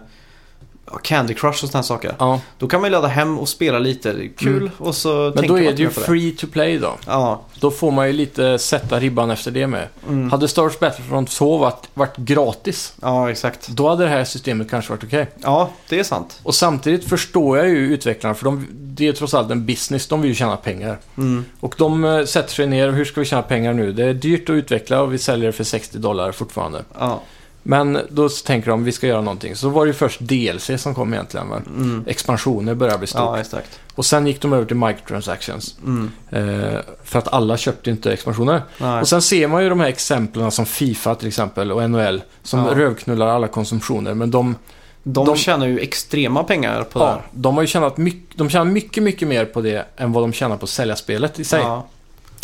Candy Crush och sådana saker. Ja, Då kan man ju ladda hem och spela lite. Det är kul Mm. och så men då är det ju free to play då. Ja. Då får man ju lite sätta ribban efter det med. Mm. Hade Star Wars Battlefront 2 varit, varit gratis, ja, exakt. då hade det här systemet kanske varit okej. Ja, det är sant. Och samtidigt förstår jag ju utvecklarna, för de, det är trots allt en business, de vill ju tjäna pengar. Mm. Och de eh, sätter sig ner, hur ska vi tjäna pengar nu? Det är dyrt att utveckla och vi säljer det för 60 dollar fortfarande. Ja. Men då tänker de, vi ska göra någonting. Så var det ju först DLC som kom egentligen. Va? Mm. Expansioner började bli stort. Ja, exakt. Och sen gick de över till microtransactions. Mm. Eh, för att alla köpte inte expansioner. Nej. Och sen ser man ju de här exemplen som Fifa till exempel och NHL. Som Ja. rövknullar alla konsumtioner. Men de, de, de- tjänar ju extrema pengar på det ja, här. de har ju tjänat mycket, de tjänar mycket, mycket mer på det än vad de tjänar på att sälja spelet i sig. Ja.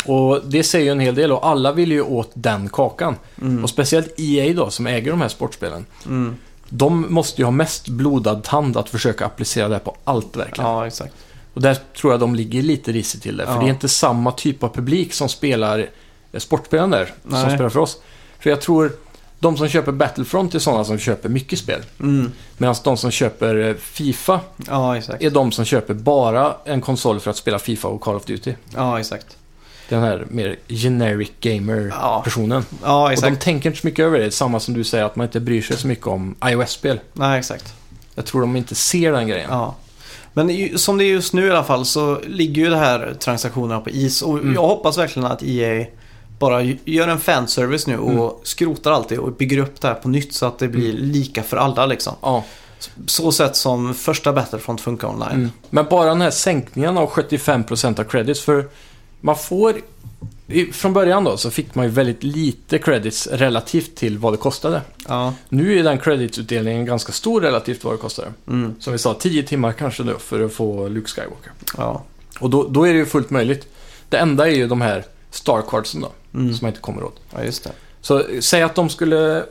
Och det säger ju en hel del och alla vill ju åt den kakan. Mm. Och speciellt EA då, som äger de här sportspelen. Mm. De måste ju ha mest blodad tand att försöka applicera det här på allt verkligen. Ja, exakt. Och där tror jag de ligger lite risigt till det. För Ja. det är inte samma typ av publik som spelar eh, sportspelen där, som Nej. spelar för oss. För jag tror de som köper Battlefront är sådana som köper mycket spel. Mm. Medan de som köper eh, Fifa Ja, är de som köper bara en konsol för att spela Fifa och Call of Duty. Ja, exakt. Den här mer generic gamer-personen. Ja, och de exakt. tänker inte så mycket över det. Samma som du säger att man inte bryr sig så mycket om iOS-spel. Nej, exakt. Jag tror de inte ser den grejen. Ja. Men som det är just nu i alla fall så ligger ju det här transaktionerna på is. Och Mm. jag hoppas verkligen att EA bara gör en fanservice nu och Mm. skrotar allt det och bygger upp det här på nytt så att det blir lika för alla liksom. Ja. Så sätt som första Battlefront funkar online. Mm. Men bara den här sänkningen av 75% av credits, för man får... i- Från början då så fick man ju väldigt lite credits relativt till vad det kostade. Ja. Nu är den creditsutdelningen ganska stor relativt vad det kostade. Mm. Som vi sa, 10 timmar kanske nu för att få Luke Skywalker. Ja. Och då, då är det ju fullt möjligt. Det enda är ju de här Starcardsen då, Mm. som man inte kommer åt. ja, just det. Så eh, säg att de skulle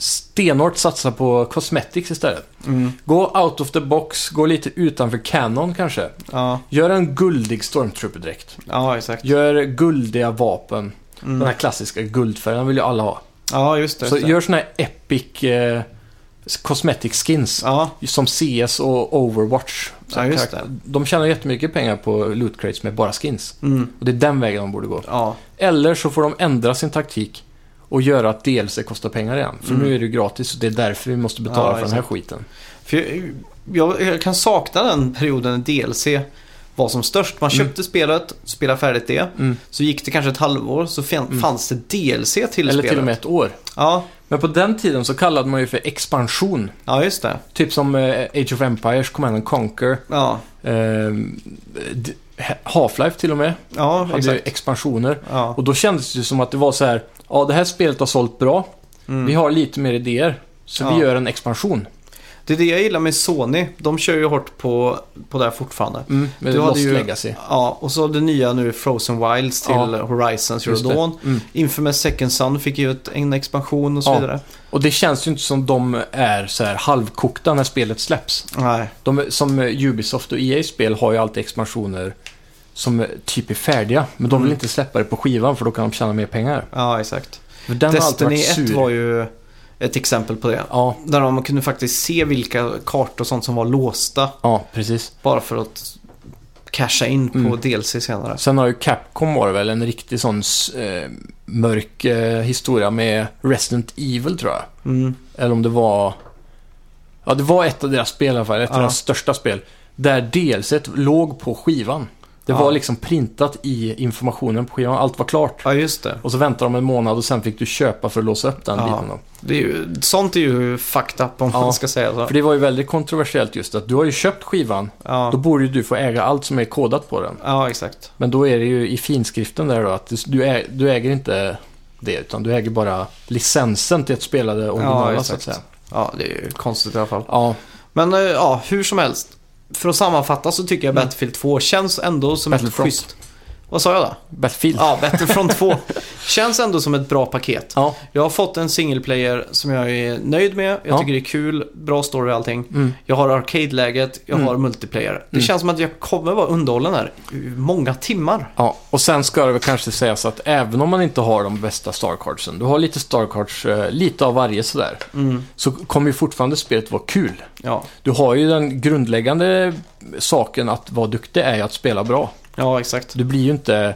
stenhårt satsa på cosmetics istället. Mm. Gå out of the box, gå lite utanför canon kanske. Ja. Gör en guldig stormtrooper-dräkt. ja, exakt. Gör guldiga vapen. Den Mm. här klassiska guldfärgen vill ju alla ha. Ja, just det. Så Just det. gör såna här epic eh, cosmetic skins. Ja, Som CS och Overwatch. Ja, just karaktär- De tjänar jättemycket pengar på loot crates med bara skins. mm. Och det är den vägen de borde gå. ja. Eller så får de ändra sin taktik och göra att DLC kostar pengar igen. För Mm. nu är det ju gratis och det är därför vi måste betala Ja, för den här exakt. skiten. För jag, jag, jag kan sakna den perioden när DLC var som störst. Man Mm. köpte spelet, spelade färdigt det. Mm. Så gick det kanske ett halvår så Mm. fanns det DLC till Eller spelet. till och med ett år. Ja, Men på den tiden så kallade man ju för expansion. ja just det. Typ som eh, Age of Empires, Command and Conquer, Ja, eh, Half-Life till och med. ja Hade exakt. expansioner. Ja. Och då kändes det som att det var så här, ja det här spelet har sålt bra, Mm. vi har lite mer idéer, så Ja. vi gör en expansion. Det är det jag gillar med Sony. De kör ju hårt på, på det här fortfarande. Mm, med Du hade ju- Legacy. Ja, och så det nya nu Frozen Wilds till Ja. Horizon Zero. Dawn. Mm. Infamous Second Son fick ju ett, en expansion och så Ja. vidare. Och det känns ju inte som de är så här halvkokta när spelet släpps. Nej, De, som Ubisoft och EA-spel har ju alltid expansioner som typ är färdiga. Men de vill Mm. inte släppa det på skivan för då kan de tjäna mer pengar. ja exakt. För den Destiny varit 1 sur. var ju ett exempel på det. Ja, Där man kunde faktiskt se vilka kartor och sånt som var låsta. ja, precis. Bara för att casha in på Mm. DLC senare. Sen har ju Capcom var väl en riktig sån eh, mörk eh, historia med Resident Evil tror jag. Mm. Eller om det var... Ja, det var ett av deras spel i alla fall. Ett av Ja. deras största spel. Där DLC låg på skivan. Det Ja. var liksom printat i informationen på skivan. Allt var klart. Ja, just det. Och så väntade de en månad och sen fick du köpa för att låsa upp den Ja. biten då. det är ju, sånt är ju fucked up om Ja. man ska säga så. För det var ju väldigt kontroversiellt just att du har ju köpt skivan. Då Ja, borde ju du få äga allt som är kodat på den. ja exakt. Men då är det ju i finskriften där då att du, ä, du äger inte det utan du äger bara licensen till att spela det originala så att exakt. säga. Ja, det är ju konstigt i alla fall. Ja, Men eh, ja, hur som helst. För att sammanfatta så tycker jag Mm. Battlefield 2 känns ändå som ett schysst... Vad sa jag då? Battlefield. Ja, Battlefront 2. Känns ändå som ett bra paket. Ja. Jag har fått en single player som jag är nöjd med. Jag Ja. tycker det är kul, bra story och allting. Mm. Jag har arcade-läget, jag Mm. har multiplayer. Det Mm. känns som att jag kommer vara underhållen här i många timmar. Ja, och sen ska det väl kanske sägas att även om man inte har de bästa starcardsen, du har lite starcards, eh, lite av varje sådär, Mm. så kommer ju fortfarande spelet vara kul. Ja. Du har ju den grundläggande saken att vara duktig är ju att spela bra. Ja, exakt. Du blir ju inte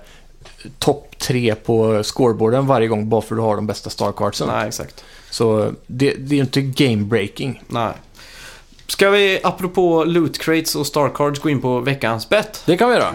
topp tre på scoreboarden varje gång bara för att du har de bästa starcardsen. Nej, exakt. Så det, det är ju inte game breaking. Nej. Ska vi, apropå loot crates och star cards, gå in på veckans bet? Det kan vi göra.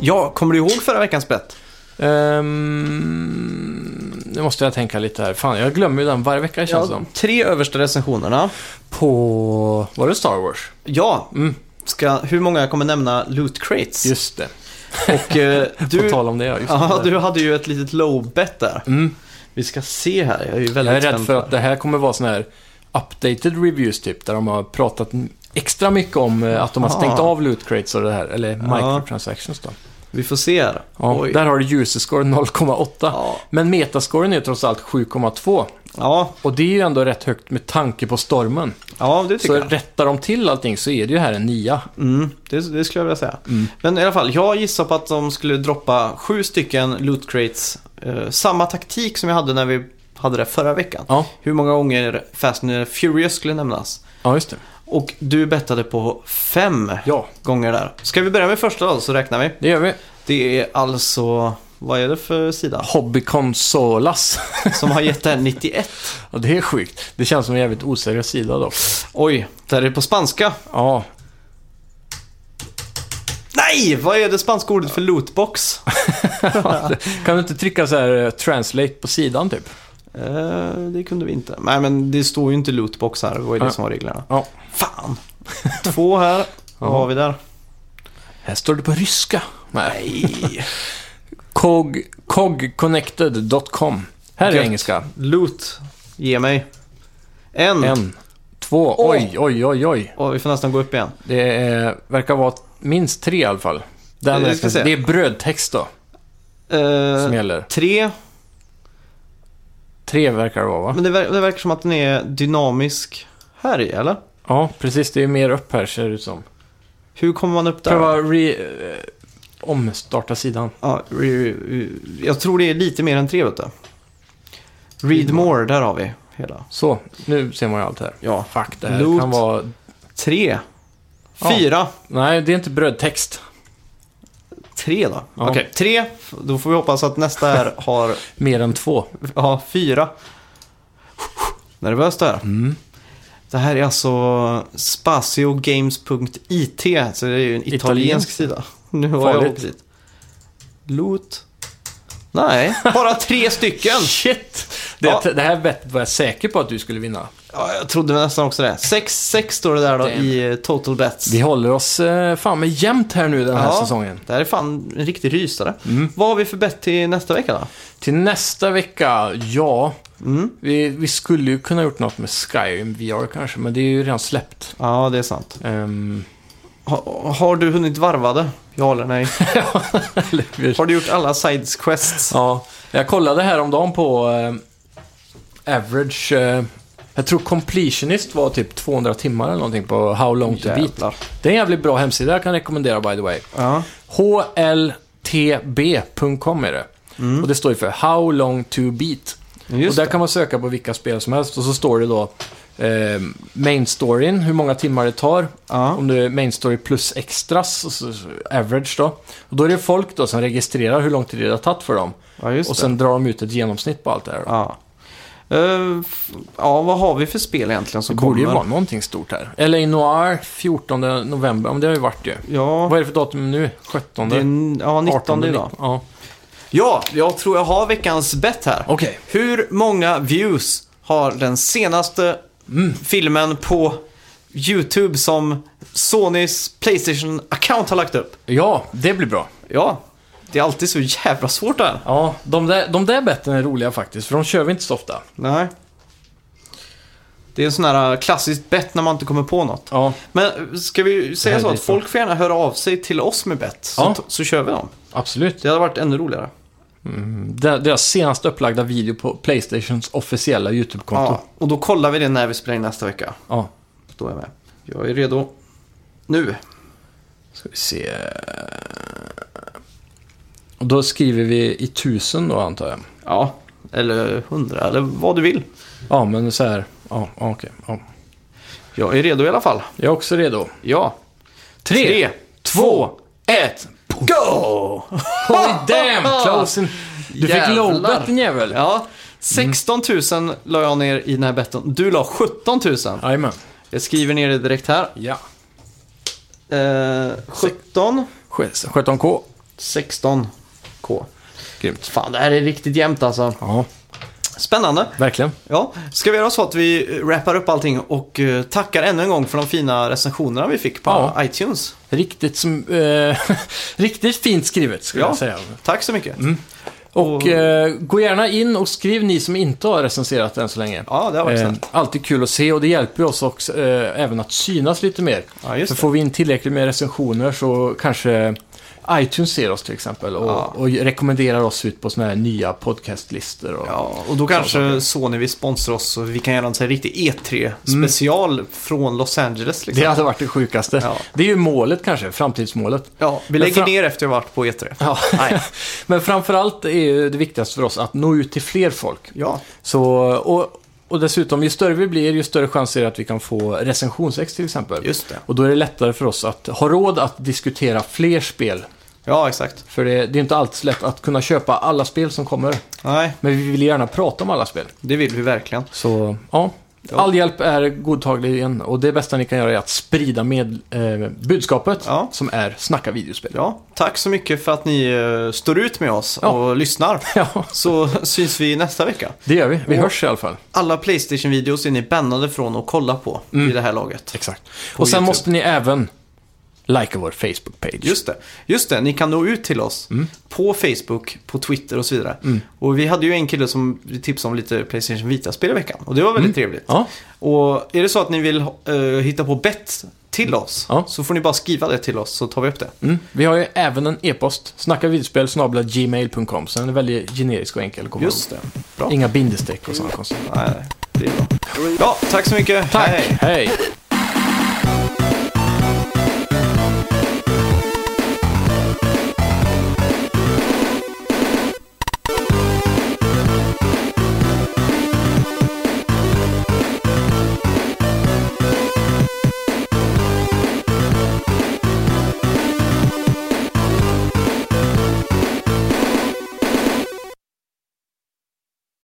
Ja, kommer du ihåg förra veckans bet? Um, nu måste jag tänka lite här. Fan, jag glömmer ju den varje vecka känns Ja, som. tre översta recensionerna. På... Var det Star Wars? Ja, Mm, ska, hur många kommer nämna loot crates? just det. Och eh, På du, tal om det, ja. Just ja, det. du hade ju ett litet low bet där. Mm. Vi ska se här, jag är ju väldigt Jag är rädd för på att det här kommer vara sån här updated reviews typ, där de har pratat extra mycket om eh, att de har stängt Aha. av loot crates och det här, eller microtransactions då. Vi får se här. Ja, Oj. där har du user score 0,8. Ja. Men metascoren är trots allt 7,2. Ja, Och det är ju ändå rätt högt med tanke på stormen. ja, det tycker Så jag. rättar de till allting så är det ju här en nia. Mm, det, det skulle jag vilja säga. Mm. Men i alla fall, jag gissar på att de skulle droppa sju stycken loot crates. Eh, samma taktik som jag hade när vi hade det förra veckan. Ja, Hur många gånger Fast and Furious skulle nämnas. ja just det. Och du bettade på fem Ja, gånger där. Ska vi börja med första då, så räknar vi. det gör vi. Det är alltså, vad är det för sida? Hobby Consolas. Som har gett det här 91. ja, det är sjukt. Det känns som en jävligt oseriös sida dock. Oj, där är det på spanska. Ja, Nej, vad är det spanska ordet för lootbox? kan du inte trycka så här eh, translate på sidan typ? Eh, det kunde vi inte. Nej, men det står ju inte lootbox här. Det var ju det som var reglerna. Ja. Fan. Två här. Vad har vi där? Här står det på ryska. Nej. Cog, cogconnected.com. Här är Gött. engelska. Loot. Ge mig. En. En, två, oj, oj, oj, oj. Och vi får nästan gå upp igen. Det är, verkar vara minst tre i alla fall. Den Jag ska se. det är brödtext då, Eh, som gäller. tre. Tre verkar det vara va? Men det, ver- det verkar som att den är dynamisk här i, eller? Ja, precis. Det är mer upp här ser det ut som. Hur kommer man upp där? Pröva re, eh, omstarta sidan. Ja, re, re, jag tror det är lite mer än tre, vet du. Read more, där har vi hela. Så, nu ser man ju allt här. Ja. Fuck, det här Loot. kan vara... Tre. Ja. Fyra. Nej, det är inte brödtext. Tre då? Ja. Okej, tre. Då får vi hoppas att nästa här har Mer än två. ja, fyra. Nervöst där. Mm. Det här är alltså spaciogames.it, så det är ju en italiensk Italiensk. sida. Nu har jag Farligt. åkt dit. Loot. Nej, bara tre stycken. Shit! Det, Ja. det här bettet var jag säker på att du skulle vinna. Ja, jag trodde nästan också det. Sex, sex står det där då Damn. i eh, total bets. Vi håller oss eh, fan med jämnt här nu den här Ja. säsongen. Det här är fan en riktig rysare. Mm. Vad har vi för bett till nästa vecka då? Till nästa vecka, ja. Mm. Vi, vi skulle ju kunna gjort något med Skyrim VR kanske, men det är ju redan släppt. Ja, det är sant. Ehm, Ha, har du hunnit varva det? Ja eller nej? Har du gjort alla sides quests? Ja, jag kollade häromdagen på eh, average. Eh, jag tror completionist var typ 200 timmar eller någonting på How long to beat. Det är en jävligt bra hemsida jag kan rekommendera by the way. Ja. HLTB.com är det. Och det står ju för How long to beat. Mm. Just och där det. kan man söka på vilka spel som helst och så står det då eh, main storyn, hur många timmar det tar. Ja. Om det är main story plus extras, average då. Och då är det folk då som registrerar hur lång tid det har tagit för dem. ja, och det. sen drar de ut ett genomsnitt på allt det här. Då. Ja. F- ja, vad har vi för spel egentligen Det som borde ju kommer? vara någonting stort här. LA Noir 14 november, men det har ju varit ju. Ja, Vad är det för datum nu? 17? det är, ja 19 18 idag. Ja, Ja, jag tror jag har veckans bett här. okej. Hur många views har den senaste Mm. filmen på YouTube som Sonys Playstation-account har lagt upp? Ja, det blir bra. Ja, det är alltid så jävla svårt där. Ja, de där, de där betten är roliga faktiskt, för de kör vi inte så ofta. Nej. Det är en sån här klassiskt bett när man inte kommer på något. Ja, Men ska vi säga så att folk får gärna höra av sig till oss med bett, så, Ja. så kör vi dem. absolut. Det hade varit ännu roligare. Där- Deras senast upplagda video på Playstations officiella YouTube-konto. Ja, och då kollar vi det när vi spelar in nästa vecka. Ja. Då är jag med. Jag är redo. Nu. Ska vi se. Och då skriver vi i tusen då antar jag. Ja, eller hundra, eller vad du vill. Ja, men så här. Ja, okej. Ja. Jag är redo i alla fall. Jag är också redo. Ja. Tre, Tre, två, ett. Go! Oj, damn! Close. Du fick Jävlar. lowbet din jävel. Ja, 16 000 la jag ner i den här betten. Du la 17 000. Jajamän. Jag skriver ner det direkt här. Ja. Eh, 17, 17K. 16 K. Grymt. Fan, det här är riktigt jämnt alltså. Ja, Spännande. verkligen. Ja, ska vi göra så att vi wrappar upp allting och eh, tackar ännu en gång för de fina recensionerna vi fick på Ja. iTunes. Riktigt, som, eh, riktigt fint skrivet skulle Ja. jag säga. Tack så mycket. Mm. Och eh, gå gärna in och skriv ni som inte har recenserat än så länge. Ja, det har varit Eh, snällt. alltid kul att se och det hjälper ju oss också eh, även att synas lite mer. Ja, just det. får vi in tillräckligt med recensioner så kanske iTunes ser oss till exempel och, Ja. och rekommenderar oss ut på sådana här nya podcastlistor. Och, Ja, och då kanske Sony vill sponsra oss och vi kan göra en sån här riktig E3-special från Los Angeles. Liksom. Det hade varit det sjukaste. Ja. Det är ju målet kanske, framtidsmålet. Ja, vi lägger ner efter att ha varit på E3. Ja. Nej. Men framförallt är det viktigaste för oss att nå ut till fler folk. Ja, Så, och, och dessutom, ju större vi blir, ju större chans är det att vi kan få recensionsex till exempel. just det. Och då är det lättare för oss att ha råd att diskutera fler spel. Ja, exakt. För det, det är inte alltid så lätt att kunna köpa alla spel som kommer. Nej, Men vi vill gärna prata om alla spel. det vill vi verkligen. Så ja, all hjälp är godtaglig igen. Och det bästa ni kan göra är att sprida med eh, budskapet Ja. som är snacka videospel. Ja, tack så mycket för att ni eh, står ut med oss Ja. och lyssnar. Ja, Så syns vi nästa vecka. det gör vi. Vi Och- hörs i alla fall. Alla Playstation-videos är ni bannade från att kolla på Mm. i det här laget. Exakt. Och sen YouTube. måste ni även likea vår Facebook-page. Just det. Just det, ni kan nå ut till oss Mm. på Facebook, på Twitter och så vidare. Och vi hade ju en kille som tipsade om lite Playstation Vita-spel i veckan. Och det var väldigt trevligt. Mm. Ja, Och är det så att ni vill eh, hitta på bett till oss Ja. så får ni bara skriva det till oss så tar vi upp det. mm. Vi har ju även en e-post. Snackavideospel snabla gmail.com. Så den är väldigt generisk och enkel Just det. Bra. Inga bindestreck och sådana. Nej, nej, det är bra. Ja, tack så mycket. Tack, Hej. hej.